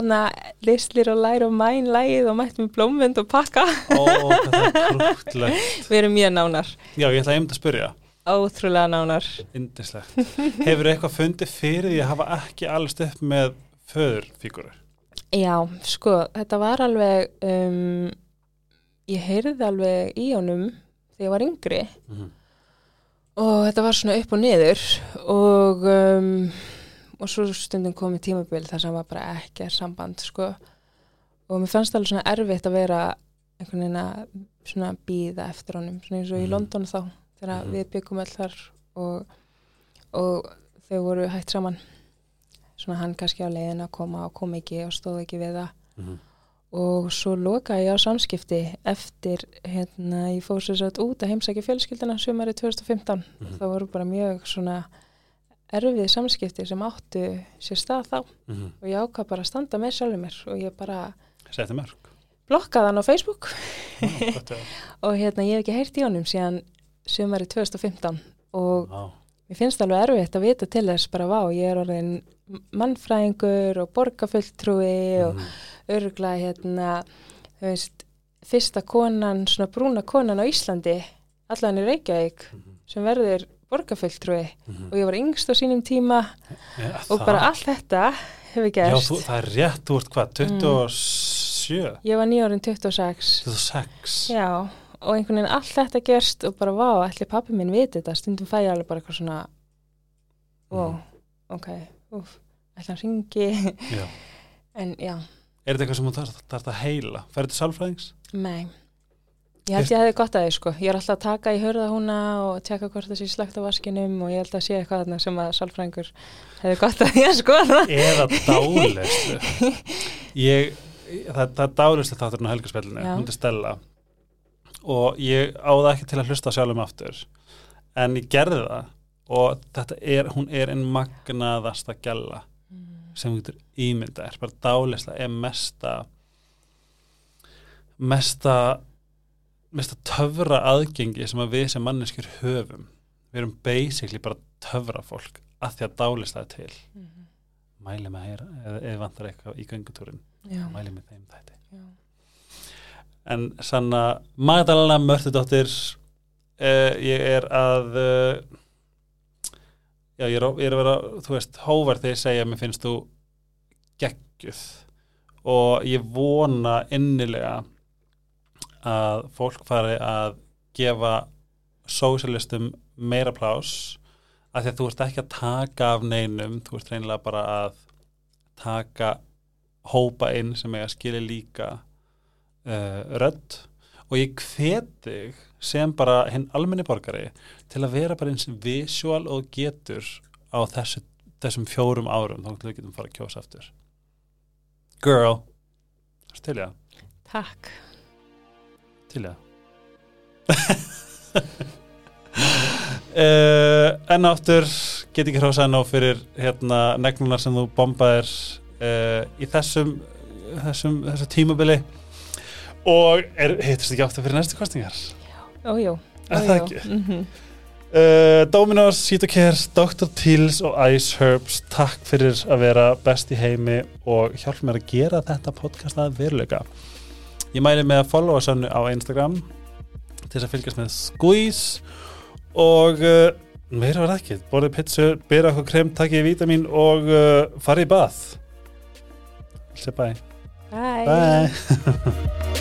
lislir og læra og mæn lægið og mætti með blómvend og pakka. Ó, það er krútlegt Við erum mjög nánar, Já, ég ætla að einmitt að spyrja ótrúlega nánar. Indislegt Hefur eitthvað fundið fyrir því að hafa ekki allast upp með föðurfígurur? Já, sko, þetta var alveg, um, ég heyrði alveg í honum þegar ég var yngri Mm -hmm. og þetta var svona upp og niður og, um, og svo stundum komið tímabil þar sem var bara ekki samband, sko. Og mér fannst alveg svona erfitt að vera einhvern veginn að svona býða eftir honum, svona eins og í Mhm. London þá, þegar Mhm. við byggum öll þar og, og þau voru hægt saman. Svona hann kannski á leiðin að koma og kom ekki og stóð ekki við það. Mhm. og svo lokaði ég á samskipti eftir, hérna, ég fór sér satt út að heimsækja fjölskyldina sumari 2015 Mhm. það voru bara mjög svona erfið samskipti sem áttu sér stað þá Mhm. og ég ákvað bara að standa með sjálfur mér og ég bara Setti mörg blokkaði hann á Facebook að- og hérna ég hef ekki heyrt í honum síðan sumari 2015 og Vá. mér finnst alveg erfitt að vita til þess bara vá, ég er orðin mannfræðingur og borgarfulltrúi og Mhm. örgla hérna, þú veist, fyrsta konan, svona brúna konan á Íslandi, allan í Reykjavík, Mhm. sem verður borgarfulltrúi Mhm. og ég var yngst á sínum tíma ja, og bara allt þetta hefur Já, gerst. þú, það er rétt, ert hvað, 27, Ég var nýjórinn 26. 26 Já, og einhvern veginn allt þetta gerst og bara vá, ætli pappi minn viti þetta, stundum fæ ég alveg bara eitthvað svona wow, Mhm. ok, úf, ætla hann ringi Já. en já, Er þetta eitthvað sem þú þarf, þarf að heila? Færðu til sálfræðings? nei. Ég held ég hefði gott að því sko. Ég er alltaf að taka í hörða húna og tjekka hvort það sé slagt á vaskinum og ég held að sé eitthvað þarna sem að sálfræðingur hefði gott að því að skoða Eða dálislu Ég, það, það er dálislu þátturinn á helgarspillinu, er Stella. Og ég á það ekki til að hlusta sjálfum aftur. En ég gerði það og þetta er, hún er einn magnaðasta gælla sem þú getur ímynda er bara dálisla er mesta mesta mesta töfra aðgengi sem að við sem manneskjur höfum. Við erum basically bara töfra fólk að því að dálisla er til. Mæli með heyra eða, vantar eitthvað í göngutúrin já, mæli með þeim já. en sanna Magdalena Mörtudóttir uh, ég er að uh, já ég er, ég er að vera þú veist hóvar þegar ég segja að mér finnst þú geggjuð. Og ég vona innilega að fólk fari að gefa sósialistum meira plás af því að þú ert ekki að taka af neinum, þú ert reynilega bara að taka hópa inn sem eiga að skilja líka uh, rödd. Og ég hveti sem bara hinn almenni borgari til að vera bara eins visual og getur á þessu, þessum fjórum árum þá við getum fara að kjósa aftur. Girl til ég, Takk. Til ég uh, en áttur get ekki hrósað ná fyrir hérna neglunar sem þú bombaðir uh, í þessum þessum, þessu tímabili. Og er, heitast ekki áttur fyrir næstu kostingar Ójú, Er uh, Dominos, Citocare, Dr. Teals og Ice Herbs takk fyrir að vera best í heimi og hjálp mér að gera þetta podcast að veruleika ég mæli með að followa sannu á Instagram til þess að fylgjast með Squeeze og uh, meira var ekki, borðið pizzu byrja okkur krem, takkið vítamin og uh, farið í bað Bye. Bye, Bye.